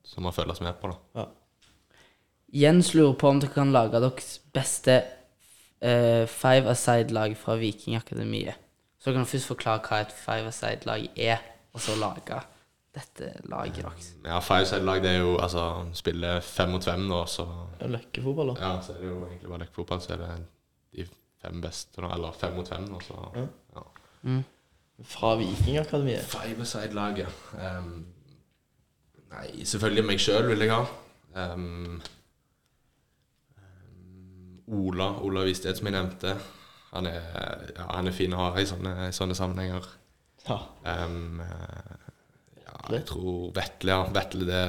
Speaker 4: som man følger med på. da.
Speaker 5: Ja.
Speaker 1: Jens lurer på om dere kan lage deres beste eh, five aside-lag fra Vikingakademiet. Så dere kan først forklare hva et five aside-lag er, og så lage dette laget deres.
Speaker 4: Ja, five aside-lag det er jo altså spille fem mot fem nå, så
Speaker 5: Det er løkkefotball, da.
Speaker 4: ja, så er det jo egentlig bare løkkefotball. så er det de fem beste nå, eller fem mot fem nå, så
Speaker 5: Ja.
Speaker 4: ja.
Speaker 5: Fra Vikingakademiet.
Speaker 4: Five aside-laget. um, Nei, selvfølgelig meg sjøl vil jeg ha. Um, Ola Ola Visted, som jeg nevnte. Han er, ja, han er fin å ha i sånne, i sånne sammenhenger.
Speaker 5: Ja.
Speaker 4: Um, ja, jeg tror Vetle, ja. Vetle, det,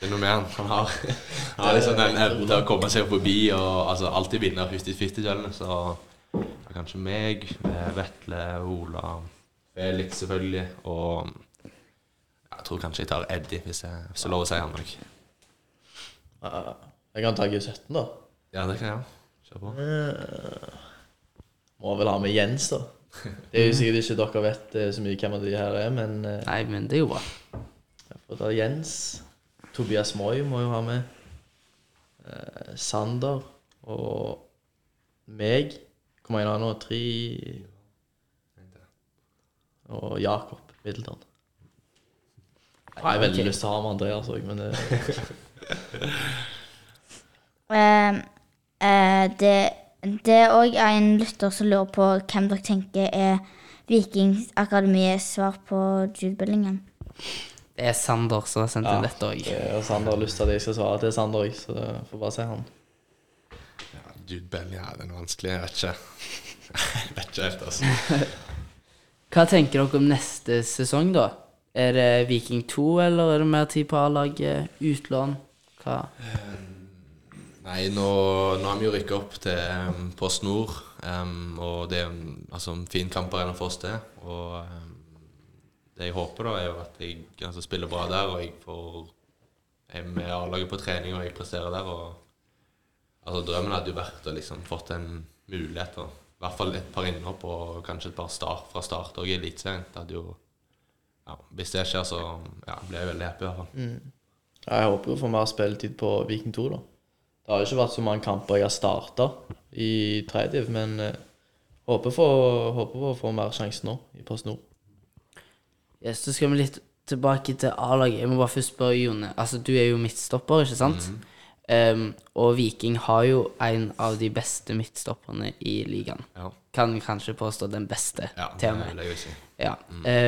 Speaker 4: det er noe med han. Han har, han har liksom den evnen til å komme seg forbi og altså, alltid vinne 50-50-duellene. Så det er kanskje meg, eh, Vetle, Ola, Felix selvfølgelig, og jeg tror kanskje jeg tar Eddie, hvis jeg, hvis jeg lover å si han òg.
Speaker 5: Jeg kan ta G17, da.
Speaker 4: Ja, det kan jeg. Kjør på.
Speaker 5: Må vel ha med Jens, da. Det er jo sikkert ikke dere vet eh, så mye hvem av de her er, men eh,
Speaker 1: Nei, men det er jo bra.
Speaker 5: jeg får ta Jens. Tobias Moi må jo ha med. Eh, Sander og meg. Hvor mange har det nå? Tre Og Jakob Middleton. Jeg har veldig lyst til å ha med Andreas òg, men det,
Speaker 2: Eh, eh, det det er òg en lytter som lurer på hvem dere tenker er Vikingakademiets svar på Jude Bellingham.
Speaker 1: Det er Sander som har sendt
Speaker 5: Ja.
Speaker 1: inn dette òg.
Speaker 5: det Sander har lyst til at jeg skal svare til Sander òg, så får bare se han.
Speaker 4: Jude Bell, ja, den vanskelige. Jeg vet ikke. Jeg vet ikke helt, altså.
Speaker 1: Hva tenker dere om neste sesong, da? Er det Viking 2, eller er det mer tid på A-laget? Utlån? Hva?
Speaker 4: Nei, nå, nå har vi jo rykka opp til um, Post Nord, um, og det er en altså, en fin kamparena for oss, det. Og um, det jeg håper, da, er jo at jeg altså, spiller bra der, og jeg får er med A-laget på trening, og jeg presterer der. og altså, Drømmen hadde jo vært å liksom fått en mulighet, og i hvert fall et par innhopp og kanskje et par start fra start òg i Eliteserien. Det hadde ja, Hvis det skjer, så ja, blir jeg veldig happy, i hvert fall.
Speaker 5: Ja, jeg håper jo å få mer spilletid på Viking 2, da. Det har jo ikke vært så mange kamper jeg har starta i tredje, men eh, håper, på, håper på å få mer sjanse nå i Post Nord.
Speaker 1: Yes, så skal vi litt tilbake til A-laget. Jeg må bare først spørre Jone. Altså, du er jo midtstopper, ikke sant? Um, og Viking har jo en av de beste midtstopperne i ligaen.
Speaker 4: Ja,
Speaker 1: Kan kanskje påstå den beste,
Speaker 4: ja
Speaker 1: til og med.
Speaker 4: vil jeg si.
Speaker 1: Ja.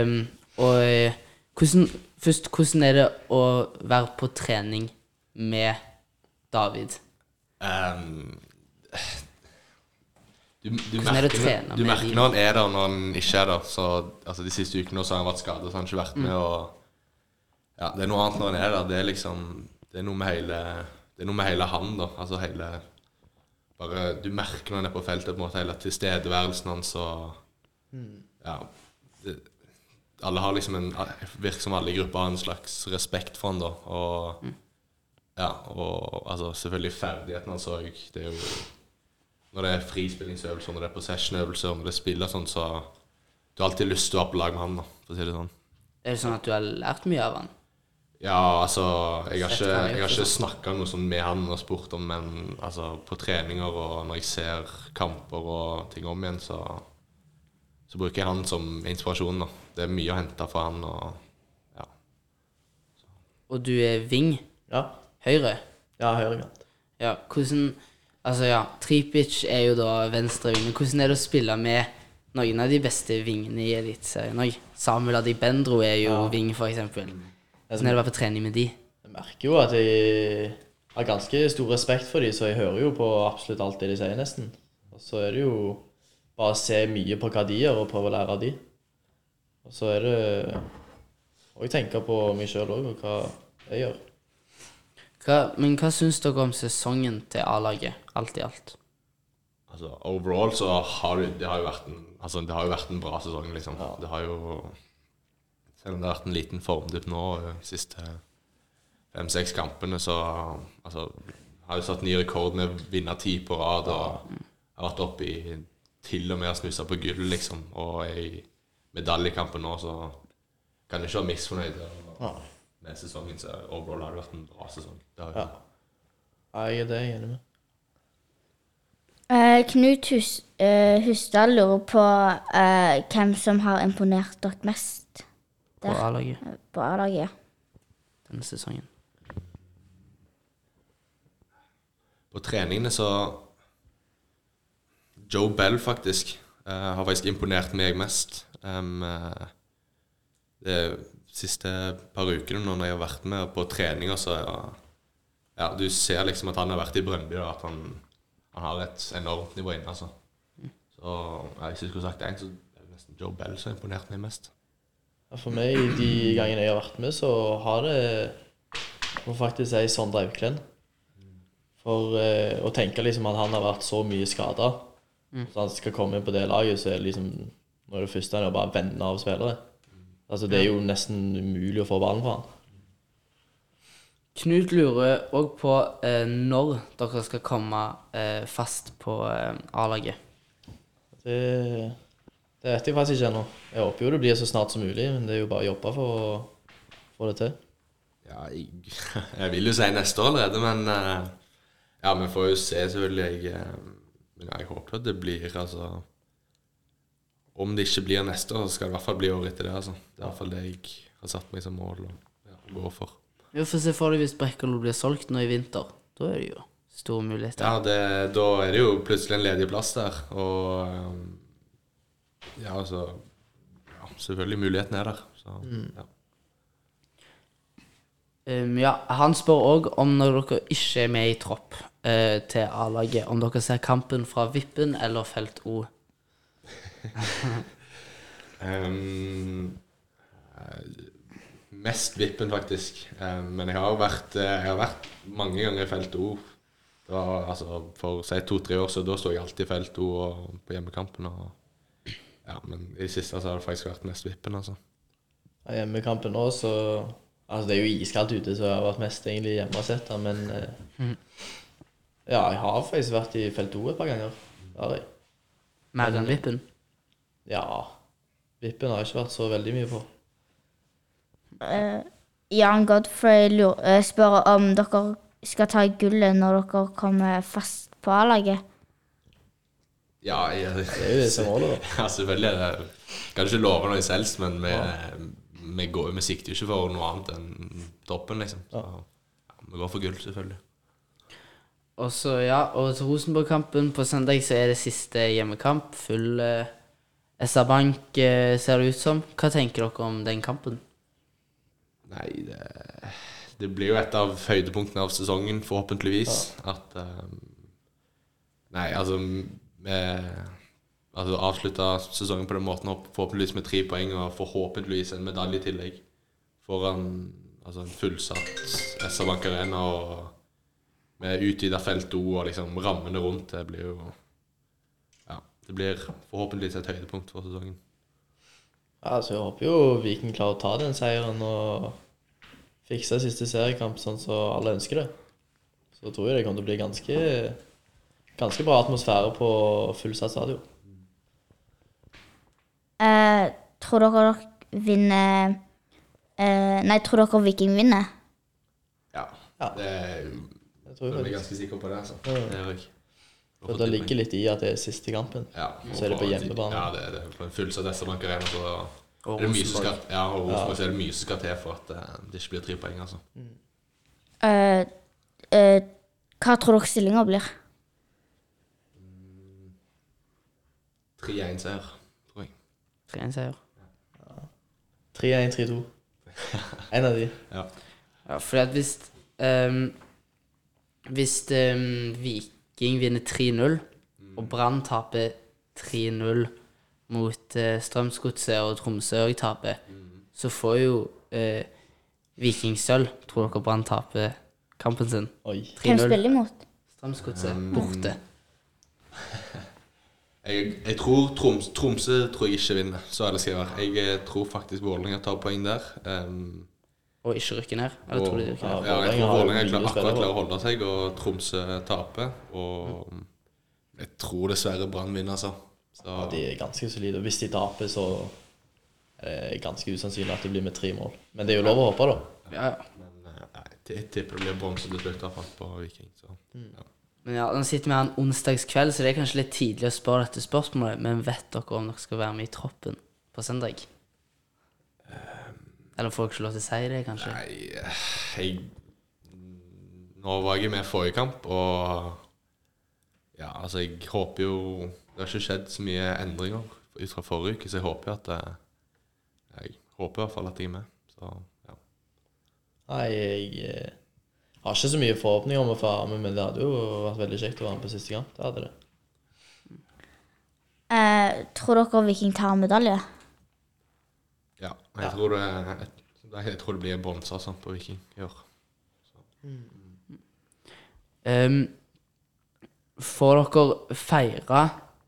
Speaker 1: Um, og eh, hvordan, først, hvordan er det å være på trening med David?
Speaker 4: Ehm, du, du,
Speaker 1: er
Speaker 4: merker, du merker når han er der, når han ikke er der. Så altså, De siste ukene har han vært skadet, så han har ikke vært med.
Speaker 1: Mm.
Speaker 4: Og, ja, det er noe annet når han er der. Det er liksom Det er noe med hele Det er noe med hele han, da. Altså hele Bare Du merker når han er på feltet, på en måte hele tilstedeværelsen hans og Ja. Det, alle har liksom en Virker som alle i gruppa har en slags respekt for han da. Og
Speaker 1: Mm.
Speaker 4: Ja, og altså selvfølgelig ferdigheten hans òg. Det er jo Når det er frispillingsøvelser, når det er possession-øvelser, når det er spill og sånn, så Du har alltid lyst til å være på lag med han, da, for å si det sånn.
Speaker 1: Er det sånn at du har lært mye av han?
Speaker 4: Ja, altså Jeg har ikke,
Speaker 1: han
Speaker 4: jeg har ikke snakka noe sånn med han og spurt om men altså, på treninger og når jeg ser kamper og ting om igjen, så, så bruker jeg han som inspirasjon. da. Det er mye å hente fra han. og ja.
Speaker 1: Og du er wing?
Speaker 5: Ja,
Speaker 1: Høyre?
Speaker 5: ja høyrekant.
Speaker 1: Ja, hvordan Altså, ja, Tripic er jo da venstre ving. Hvordan er det å spille med noen av de beste vingene i Eliteserien òg? Samuel Adibendro er jo
Speaker 5: Ja.
Speaker 1: ving, for eksempel. Hvordan er det å være på trening med de?
Speaker 5: Jeg merker jo at jeg har ganske stor respekt for de, så jeg hører jo på absolutt alt det de sier, nesten. Og så er det jo bare å se mye på hva de gjør, og prøve å lære av de. Og så er det å tenke på meg sjøl òg, og hva jeg gjør.
Speaker 1: Hva, men hva syns dere om sesongen til A-laget, alt i alt?
Speaker 4: Altså, overall så har det, det har jo vært en altså, det har jo vært en bra sesong, liksom. Det har jo Selv om det har vært en liten formdupp nå de siste fem-seks kampene, så altså, har jo satt ny rekord med å vinne ti på rad og har vært oppe i til og med har snussa på gull, liksom. Og i medaljekampen nå, så kan jeg ikke være misfornøyd
Speaker 5: Ja.
Speaker 4: Med sesongen. Så overall har det vært en bra sesong. Det
Speaker 5: Ja. Ja, jeg er det jeg er enig med.
Speaker 2: Eh, Knut Hus eh, Husdal lurer på eh, hvem som har imponert dere mest
Speaker 1: På A-laget
Speaker 2: på A-laget. ja.
Speaker 1: denne sesongen?
Speaker 4: På treningene så Joe Bell, faktisk, eh, har faktisk imponert meg mest. Um, eh, de siste par ukene når jeg har vært med på treninger, så ja, ja, Du ser liksom at han har vært i Brøndby, og at han, han har et enormt nivå inne. altså. Så ja, Hvis jeg skulle sagt én, så er det nesten Joe Bell som har imponert meg mest.
Speaker 5: Ja, For meg, de gangene jeg har vært med, så har det må faktisk si Sondre Auklend. For eh, å tenke liksom at han har vært så mye skada, så han skal komme inn på det laget, så er det liksom Nå er det første han er bare vende av spillere. Altså Det er jo nesten umulig å få ballen fra han.
Speaker 1: Knut lurer òg på eh, når dere skal komme eh, fast på eh, A-laget.
Speaker 5: Det, Det vet jeg faktisk ikke ennå. Jeg håper jo det blir så snart som mulig, men det er jo bare å jobbe for å få det til.
Speaker 4: Ja, jeg, jeg vil jo si neste år allerede, men eh, Ja, vi får jo se, selvfølgelig. Jeg, eh, men jeg håper at det blir, altså Om det ikke blir neste år, så skal det i hvert fall bli året etter det. altså. Det er i hvert fall det jeg har satt meg som mål å ja, gå for.
Speaker 1: Jo, for se for deg hvis Brekkalo blir solgt nå i vinter. Da er det jo store muligheter.
Speaker 4: Ja, det, da er det jo plutselig en ledig plass der, og eh, Ja, altså ja, Selvfølgelig, muligheten er der. Så, ja.
Speaker 1: Um, ja, han spør òg om når dere ikke er med i tropp uh, til A-laget, om dere ser kampen fra Vippen eller Felt O.
Speaker 4: Ehm, eh, mest vippen, faktisk. Um, men jeg har vært, eh, jeg har vært mange ganger i felt O. Det var, altså, for si to-tre år siden, da sto jeg alltid i felt O og på hjemmekampen. Og, ja, men i det siste så har det faktisk vært mest vippen, altså.
Speaker 5: Ja, Hjemmekampen nå, så Altså, det er jo iskaldt ute, så jeg har vært mest egentlig hjemme og sett det, men eh, Ja, jeg har faktisk vært i felt O et par ganger.
Speaker 1: Mer enn Vippen.
Speaker 5: Ja. Vippen har jeg ikke vært så veldig mye på.
Speaker 2: Uh, Jan Godfrey lurer, spør om dere skal ta gullet når dere kommer fast på A-laget.
Speaker 4: Ja, jeg,
Speaker 5: Det er jo det som målet, da.
Speaker 4: ja, selvfølgelig. det- Kan ikke love noe selv, men vi, vi, går, vi sikter jo ikke for noe annet enn toppen, liksom. Så ja, vi går for gull, selvfølgelig.
Speaker 1: Og så, ja, og til Rosenborg-kampen på søndag så er det siste hjemmekamp. Full eh, SR-Bank eh, ser det ut som. Hva tenker dere om den kampen?
Speaker 4: Nei, det, det blir jo et av høydepunktene av sesongen, forhåpentligvis. At um, Nei, altså vi altså, avslutta sesongen på den måten, forhåpentligvis med tre poeng og forhåpentligvis en medalje i tillegg. Foran altså, en fullsatt SR-Bank Arena og med utvida felt O og liksom rammene rundt. Det blir jo Ja, det blir forhåpentligvis et høydepunkt for sesongen.
Speaker 5: Ja, altså jeg håper jo Viking klarer å ta den seieren og fikse siste seriekamp sånn som alle ønsker det. Så tror jeg det kommer til å bli ganske, ganske bra atmosfære på fullsatt stadion.
Speaker 2: Eh, tror dere dere vinner eh, Nei, tror dere Viking vinner?
Speaker 4: Ja.
Speaker 5: Ja.
Speaker 4: Det er
Speaker 5: Jeg tror
Speaker 4: Jeg er ganske sikker på det. altså.
Speaker 5: Ja.
Speaker 4: Det er jeg.
Speaker 5: For det ligger litt i at det er siste kampen.
Speaker 4: Ja,
Speaker 5: Så er det på hjemmebane.
Speaker 4: Ja, det er det. På en fullsatt SR-Bank Arena så
Speaker 1: Og
Speaker 4: er det mye som skal, ja, og Rosenborg er det mye som skal til for at eh, det ikke blir tre poeng. altså.
Speaker 2: Mm. Uh, uh, hva tror dere stillinga blir?
Speaker 4: 3-1-seier, tror jeg.
Speaker 1: 3-1-seier.
Speaker 5: 3-1-3-2. En av de.
Speaker 4: Ja.
Speaker 1: Ja, for at hvis um, Hvis ehm, Viking vinner 3-0, og Brann taper 3-0 mot uh, Strømsgodset, og Tromsø òg taper, så får jo uh, Viking sølv. Tror dere Brann taper kampen sin?
Speaker 5: Oi.
Speaker 2: Hvem
Speaker 1: 3-0.
Speaker 2: spiller imot?
Speaker 1: Strømsgodset borte.
Speaker 4: Jeg, jeg tror Troms, Tromsø tror jeg ikke vinner, så ærlig skal jeg være. Jeg eh, tror faktisk Vålerenga tar poeng der. Um,
Speaker 1: Og ikke rykke ned? Eller
Speaker 4: og,
Speaker 1: tror du de rykker
Speaker 4: ja, jeg tror
Speaker 5: har
Speaker 4: Vålerenga akkurat klarer å holde seg, og Tromsø taper. Og jeg tror dessverre Brann vinner, altså. Så,
Speaker 5: Ja, de er ganske solide. Og hvis de taper, så er det ganske usannsynlig at det blir med tre mål. Men det er jo lov å håpe, da.
Speaker 1: Ja, ja.
Speaker 4: men eh, nei, jeg tipper det blir bronse til slutt, iallfall på Viking. Så, ja.
Speaker 1: Men ja, Nå sitter vi her en onsdagskveld, så det er kanskje litt tidlig å spørre dette spørsmålet, men vet dere om dere skal være med i troppen på søndag? Eller får dere ikke lov til å si det, kanskje?
Speaker 4: Nei, jeg Nå var jeg med i forrige kamp, og ja, altså, jeg håper jo Det har ikke skjedd så mye endringer ut fra forrige uke, så jeg håper jo at eh, Jeg håper i hvert fall at jeg er med. Så ja.
Speaker 5: Nei, jeg eh, har ikke så mye forhåpninger om å få være med, men det hadde jo vært veldig kjekt å være med på siste kamp. Det hadde det.
Speaker 2: Eh, tror dere Viking tar medalje?
Speaker 4: Ja jeg, Tror det, jeg, jeg tror det blir bronse altså, på Viking i år.
Speaker 1: Ehm, får dere feire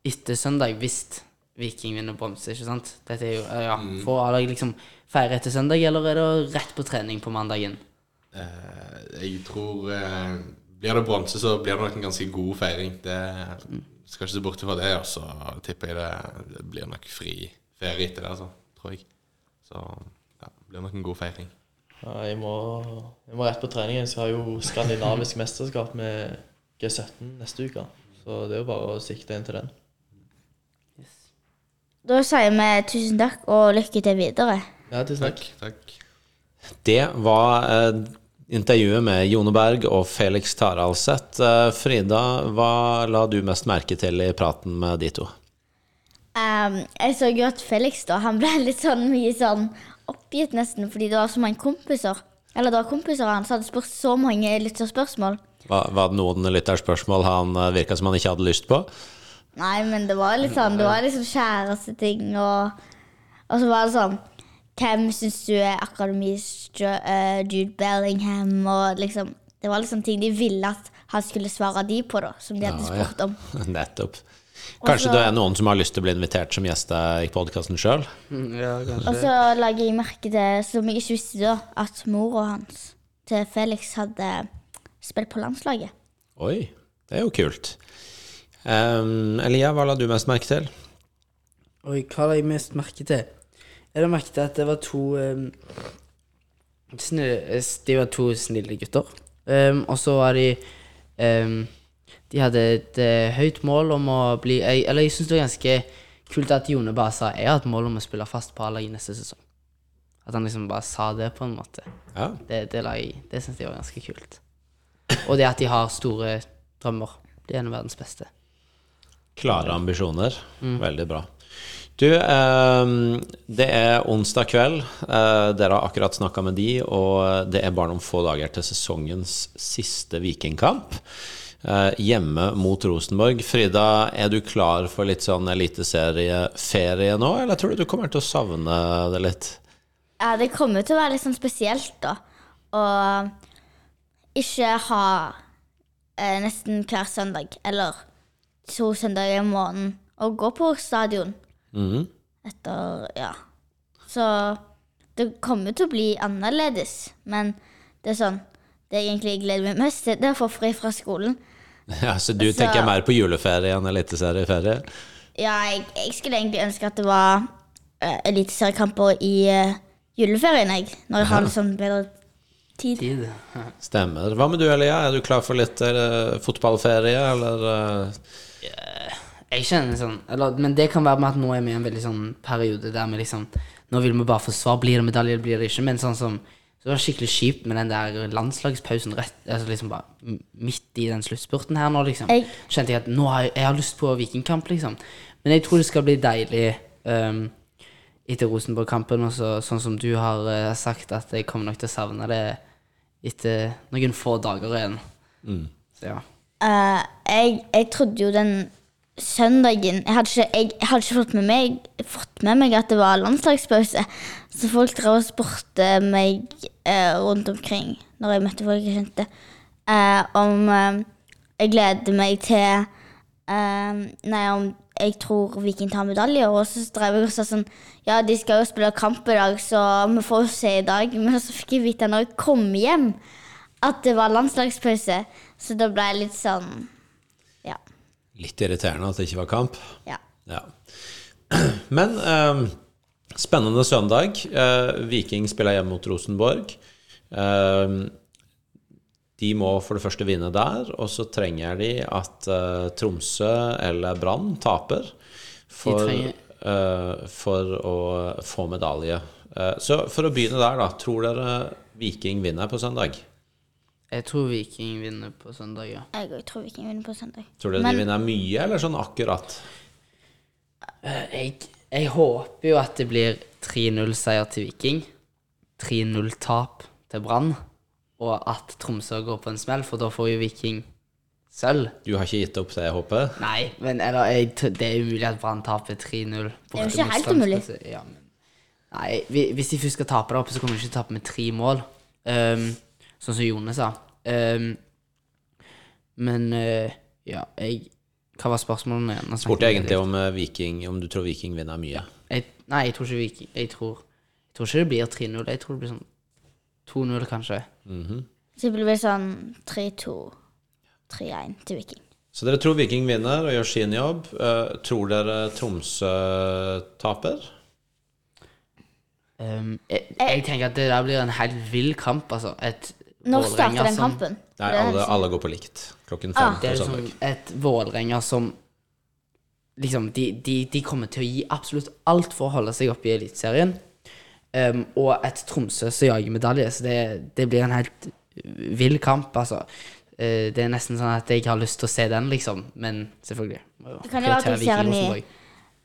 Speaker 1: etter søndag hvis Viking vinner bronse, ikke sant? Dette er jo, ja. Mm. Får A-laget liksom feire etter søndag, eller er det rett på trening på mandagen?
Speaker 4: Uh, jeg tror uh, Blir det bronse, så blir det nok en ganske god feiring. Det skal ikke se bort fra det, og så tipper jeg det, det blir nok fri ferie etter det, altså, tror jeg. Så ja, det blir nok en god feiring.
Speaker 5: Ja, jeg, må, jeg må rett på trening. Jeg har jo skandinavisk mesterskap med G17 neste uke. Så det er jo bare å sikte inn til den.
Speaker 2: Da sier vi tusen takk og lykke til videre.
Speaker 5: Ja, tusen takk.
Speaker 4: Takk. takk.
Speaker 3: Det var eh, intervjuet med Jone Berg og Felix Taraldseth. Eh, Frida, hva la du mest merke til i praten med de to?
Speaker 2: Ehm, jeg så jo at Felix da, han ble litt sånn mye sånn oppgitt nesten, fordi det var så mange kompiser. Eller det var kompiser av han som hadde spurt så mange lytterspørsmål.
Speaker 3: Var, var det noen lytterspørsmål han uh, virka som han ikke hadde lyst på?
Speaker 2: Nei, men det var litt sånn, det var liksom kjæresteting, og, og så var det sånn Hvem syns du er akademis eh, Jude Bellingham? Og liksom Det var liksom ting de ville at han skulle svare de på, da, som de hadde
Speaker 3: Ja, ja.
Speaker 2: spurt om.
Speaker 3: Nettopp. Kanskje det er noen som har lyst til å bli invitert som gjest i podkasten sjøl?
Speaker 1: Mm, Ja,
Speaker 2: Og så lager jeg merke til, som jeg ikke visste da, at mora hans til Felix hadde spilt på landslaget.
Speaker 3: Oi, det er jo kult. Um, Elia, hva la du mest merke til?
Speaker 1: Oi, hva la jeg mest merke til? Jeg la merke til at det var to um, snille, De var to snille gutter. Um, og så var de um, De hadde et uh, høyt mål om å bli jeg, Eller jeg syns det var ganske kult at Jone bare sa jeg har et mål om å spille fast på A-laget neste sesong. At han liksom bare sa det, på en måte.
Speaker 3: Ja,
Speaker 1: Det, det, jeg- det syns jeg var ganske kult. Og det at de har store drømmer. De er en av verdens beste.
Speaker 3: Klare ambisjoner. Veldig bra. Du, ehm, det er onsdag kveld. Eh, dere har akkurat snakka med de, og det er bare noen få dager til sesongens siste Vikingkamp. Eh, hjemme mot Rosenborg. Frida, er du klar for litt sånn eliteserieferie nå, eller tror du du kommer til å savne det litt?
Speaker 2: Ja, det kommer til å være litt sånn spesielt, da. Å ikke ha eh, nesten hver søndag, eller to søndager i måneden, å gå på stadion
Speaker 3: Mm.
Speaker 2: etter Ja. Så det kommer til å bli annerledes, men det er sånn Det jeg egentlig gleder meg mest til, det er å få fri fra skolen.
Speaker 3: Ja, så du
Speaker 2: Så-
Speaker 3: tenker mer på juleferie enn eliteserieferie?
Speaker 2: Ja, jeg, jeg skulle egentlig ønske at det var uh, eliteseriekamper i uh, juleferien, jeg. Når jeg har litt sånn bedre tid.
Speaker 1: Tid.
Speaker 3: Stemmer. Hva med du, Elia? Er du klar for litt uh, fotballferie, eller eh?
Speaker 1: Jeg kjenner sånn eller, Men det kan være med at nå er vi i en veldig sånn periode der vi liksom Nå vil vi bare få svar. Blir det medalje, eller blir det ikke? Men sånn som Så det var skikkelig kjipt med den der landslagspausen rett Altså liksom bare midt i den sluttspurten her nå, liksom.
Speaker 2: Jeg-
Speaker 1: Kjente jeg at nå har jeg, jeg har lyst på Vikingkamp, liksom. Men jeg tror det skal bli deilig um, etter Rosenborg-kampen, og sånn som du har uh, sagt, at jeg kommer nok til å savne det etter noen få dager igjen. Så ja.
Speaker 2: Uh, jeg, jeg trodde jo den søndagen Jeg hadde ikke, jeg, jeg hadde ikke fått, med meg, fått med meg at det var landslagspause. Så folk drev og spurte meg eh, rundt omkring når jeg møtte folk jeg kjente, eh, om eh, jeg gleder meg til eh, Nei, om jeg tror Viking tar medaljer. Og så drev jeg og sa sånn Ja, de skal jo spille kamp i dag, så vi får jo se i dag. Men så fikk jeg vite når jeg kom hjem, at det var landslagspause. Så da ble jeg litt sånn Ja.
Speaker 3: Litt irriterende at det ikke var kamp.
Speaker 2: ja.
Speaker 3: Ja. Men eh, spennende søndag. Eh, Viking spiller hjemme mot Rosenborg. Eh, de må for det første vinne der, og så trenger de at eh, Tromsø eller Brann taper for, eh, for å få medalje. Eh, så for å begynne der, da. Tror dere Viking vinner på søndag?
Speaker 1: Jeg tror Viking vinner på søndag, ja.
Speaker 2: Jeg òg tror Viking vinner på søndag.
Speaker 3: Tror du
Speaker 2: Men-
Speaker 3: de vinner mye, eller sånn akkurat?
Speaker 1: Jeg, jeg håper jo at det blir 3-0-seier til Viking. 3-0-tap til Brann. Og at Tromsø går på en smell, for da får jo Viking sølv.
Speaker 3: Du har ikke gitt opp det håpet?
Speaker 1: Nei, men eller, jeg, det er umulig at Brann taper 3-0. Det
Speaker 2: er
Speaker 1: jo ikke
Speaker 2: helt umulig.
Speaker 1: Ja, men, nei, hvis de først skal tape der oppe, så kommer de ikke til å tape med tre mål. Ehm, sånn som Jone sa. Um, men uh, ja, jeg Hva var spørsmålene igjen?
Speaker 3: Spurte
Speaker 1: jeg
Speaker 3: egentlig om uh, Viking, om du tror Viking vinner mye.
Speaker 1: jeg, Nei, jeg tror ikke Viking Jeg tror, jeg tror ikke det blir 3-0. Jeg tror det blir sånn 2-0, kanskje.
Speaker 2: Så det blir sånn 3-2, 3-1 til Viking.
Speaker 3: Så dere tror Viking vinner og gjør sin jobb. Uh, tror dere Tromsø taper?
Speaker 1: Um, jeg, jeg tenker at det der blir en helt vill kamp, altså. Et
Speaker 2: Når starter den
Speaker 1: som-
Speaker 2: kampen?
Speaker 3: Nei, alle, alle går på likt. Klokken
Speaker 2: Ah.
Speaker 3: fem
Speaker 1: Det er liksom et Vålerenga som Liksom, de, de, de kommer til å gi absolutt alt for å holde seg oppe i Eliteserien. Um, og et Tromsø som jager medalje, så det, det blir en helt vill kamp, altså. Uh, det er nesten sånn at jeg har lyst til å se den, liksom. Men selvfølgelig. må
Speaker 2: Det kan jo være at du ser den i-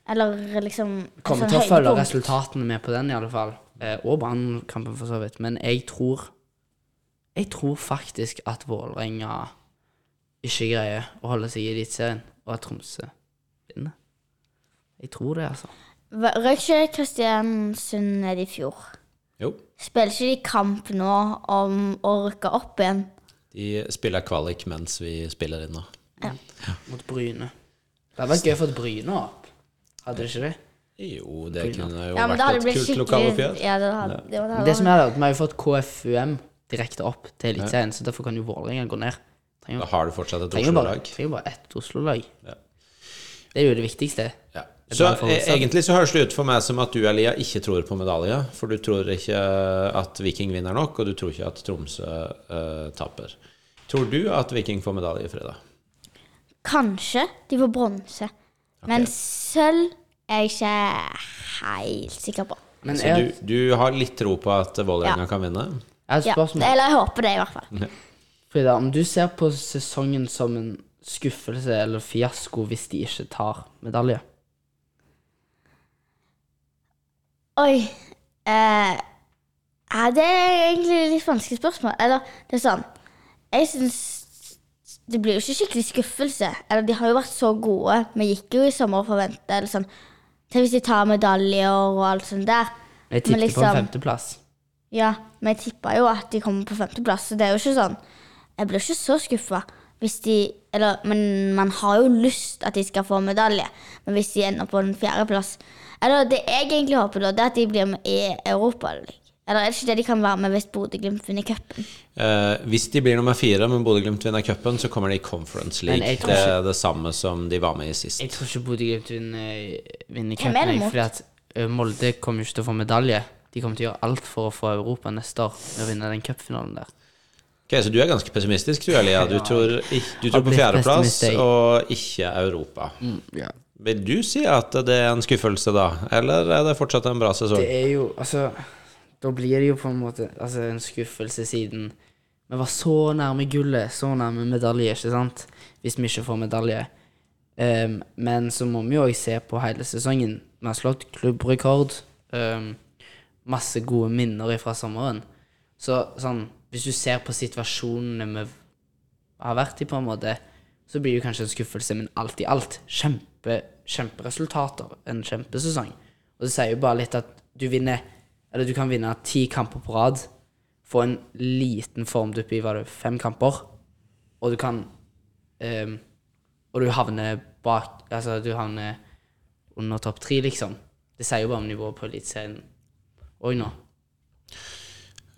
Speaker 2: Eller liksom
Speaker 1: Kommer
Speaker 2: sånn
Speaker 1: til å følge resultatene med på den, i alle fall. Uh, og Brannkampen, for så vidt. Men jeg tror Jeg tror faktisk at Vålerenga ikke greier å holde seg i Eliteserien, og at Tromsø vinner. Jeg tror det, altså.
Speaker 2: Røk ikke Kristiansund ned i fjor?
Speaker 3: Jo,
Speaker 2: Spiller ikke de kamp nå om å rykke opp igjen?
Speaker 3: de spiller kvalik mens vi spiller inn nå.
Speaker 1: Mot Bryne. Det hadde vært gøy å få Bryne opp. Hadde det ikke det?
Speaker 3: Jo, det kunne jo
Speaker 2: Ja, det
Speaker 3: vært et kult lokaloppgjør.
Speaker 2: Ja, det hadde, det hadde,
Speaker 1: Men det som er at Vi har jo fått KFUM direkte opp til Eliteserien, så derfor kan jo Vålerenga gå ned.
Speaker 3: Da har du fortsatt et Oslo-lag.
Speaker 1: trenger bare ett Oslo-lag.
Speaker 3: Ja.
Speaker 1: Det er jo det viktigste.
Speaker 3: Ja. Så e
Speaker 1: hovedstaden.
Speaker 3: egentlig så høres det ut for meg som at du, Elia, ikke tror på medalje. For du tror ikke at Viking vinner nok, og du tror ikke at Tromsø uh, taper. Tror du at Viking får medalje i fredag?
Speaker 2: Kanskje de får bronse. Men sølv er jeg ikke helt sikker på.
Speaker 1: Men
Speaker 3: Så du, du har litt tro på at Vålerenga
Speaker 2: Ja.
Speaker 3: kan vinne?
Speaker 1: Jeg har et
Speaker 2: Ja,
Speaker 1: spørsmål.
Speaker 2: eller jeg håper det, i hvert fall.
Speaker 1: Frida, om du ser på sesongen som en skuffelse eller fiasko hvis de ikke tar medalje?
Speaker 2: Oi. Eh, ja, det er egentlig et litt vanskelig spørsmål. Eller, det er sånn Jeg syns Det blir jo ikke skikkelig skuffelse. Eller, de har jo vært så gode. Vi gikk jo i sommer og forventa sånn Tenk hvis de tar medaljer og alt sånt der.
Speaker 1: Jeg tippet liksom, på
Speaker 2: liksom-
Speaker 1: en femteplass.
Speaker 2: Ja, men jeg tippa jo at de kommer på femteplass, så det er jo ikke sånn Jeg blir ikke så skuffa hvis de Eller, men man har jo lyst at de skal få medalje, men hvis de ender på en fjerdeplass Eller det jeg egentlig håper, da, det er at de blir med i Europaligaen. Eller er det ikke det de kan være med hvis Bodø-Glimt vinner cupen?
Speaker 3: Eh, hvis de blir nummer fire, men Bodø-Glimt vinner cupen, så kommer de i Conference League.
Speaker 1: Ikke,
Speaker 3: Det er det samme som de var med i sist.
Speaker 1: Jeg tror ikke Bodø-Glimt vinner, vinner
Speaker 2: er
Speaker 1: cupen, fordi at Molde kommer jo ikke til å få medalje. De kommer til å gjøre alt for å få Europa neste år med å vinne den cupfinalen der.
Speaker 3: Ok, Så du er ganske pessimistisk, du, Elia. Du
Speaker 1: Ja.
Speaker 3: tror, du tror på fjerdeplass og ikke Europa.
Speaker 1: Ja.
Speaker 3: Vil du si at det er en skuffelse, da? Eller er det fortsatt en bra sesong?
Speaker 1: Det er jo Altså, da blir det jo på en måte altså, en skuffelse siden vi var så nærme gullet, så nærme medalje, ikke sant? Hvis vi ikke får medalje. Um, men så må vi jo òg se på hele sesongen. Vi har slått klubbrekord. ehm, masse gode minner fra sommeren. Så sånn Hvis du ser på situasjonene vi har vært i, på en måte, så blir det kanskje en skuffelse, men alt i alt kjempe, kjemperesultater. En kjempesesong. Og det sier jo bare litt at du vinner Eller du kan vinne ti kamper på rad, få en liten formdupp i var det fem kamper, og du kan um, Og du havner bak Altså, du havner under topp tre, liksom. Det sier jo bare om nivået på Eliteserien òg nå.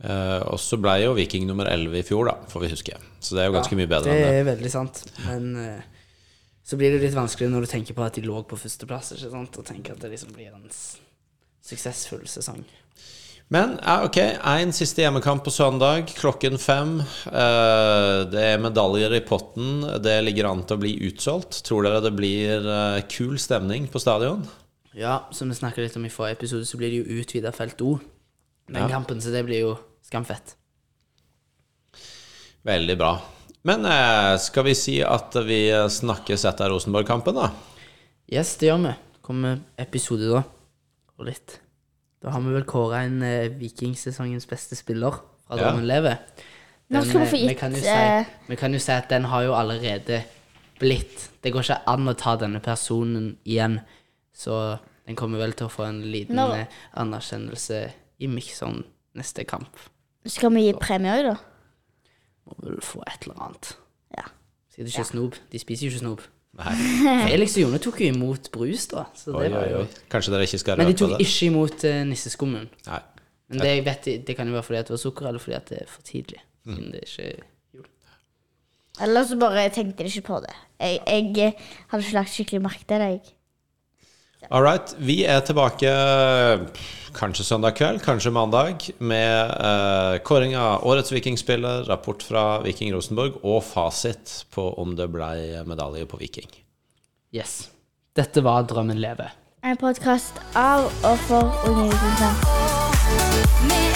Speaker 3: Uh, og så ble jo Viking nummer 11 i fjor, da, får vi huske. Så det er jo ganske mye bedre
Speaker 1: Det
Speaker 3: enn det.
Speaker 1: er veldig sant. Men uh, så blir det litt vanskelig når du tenker på at de lå på førsteplass, ikke sant, og tenker at det liksom blir en suksessfull sesong.
Speaker 3: Men ja, ok, én siste hjemmekamp på søndag klokken fem. Uh, det er medaljer i potten. Det ligger an til å bli utsolgt. Tror dere det blir kul stemning på stadion?
Speaker 1: Ja, som vi snakket litt om i forrige episode, så blir det jo utvida felt O. Den
Speaker 3: Ja.
Speaker 1: kampen, så det blir jo skamfett.
Speaker 3: Veldig bra. Men eh, skal vi si at vi snakkes etter Rosenborg-kampen, da?
Speaker 1: Yes, det gjør vi. Kommer episode da. Og litt. Da har vi vel kåra en eh, Vikingsesongens beste spiller fra
Speaker 3: Ja.
Speaker 1: Drammen Leve.
Speaker 2: Nå skal
Speaker 1: eh,
Speaker 2: vi få gitt,
Speaker 1: kan, jo
Speaker 2: eh,
Speaker 1: si, vi kan jo si at den har jo allerede blitt Det går ikke an å ta denne personen igjen. Så den kommer vel til å få en liten
Speaker 2: Når-
Speaker 1: eh, anerkjennelse i Mikson neste kamp.
Speaker 2: Skal vi gi premie òg, da?
Speaker 1: Må vel få et eller annet.
Speaker 2: Ja.
Speaker 1: Sikkert ikke snob? De spiser jo ikke snob.
Speaker 3: Nei.
Speaker 1: Felix og Jone tok jo imot brus, da. Så
Speaker 3: Oi,
Speaker 1: det var jo
Speaker 3: oi. Kanskje dere ikke skal
Speaker 1: Men de tok
Speaker 3: det?
Speaker 1: ikke imot uh, nisseskummen.
Speaker 3: Nei.
Speaker 1: Men det, jeg vet, det kan jo være fordi at det var sukker, eller fordi at det er for tidlig.
Speaker 3: Mm.
Speaker 1: Siden det ikke er jul.
Speaker 2: Eller så bare tenkte jeg ikke på det. Jeg, jeg hadde ikke lagt skikkelig merke til det. jeg.
Speaker 3: All right. Vi er tilbake kanskje søndag kveld, kanskje mandag, med eh, kåring av årets vikingspiller, rapport fra Viking Rosenborg og fasit på om det ble medalje på Viking.
Speaker 1: Yes. Dette var Drømmen leve.
Speaker 2: En podkast av og for Unge Vikingsvenn.
Speaker 6: Vi er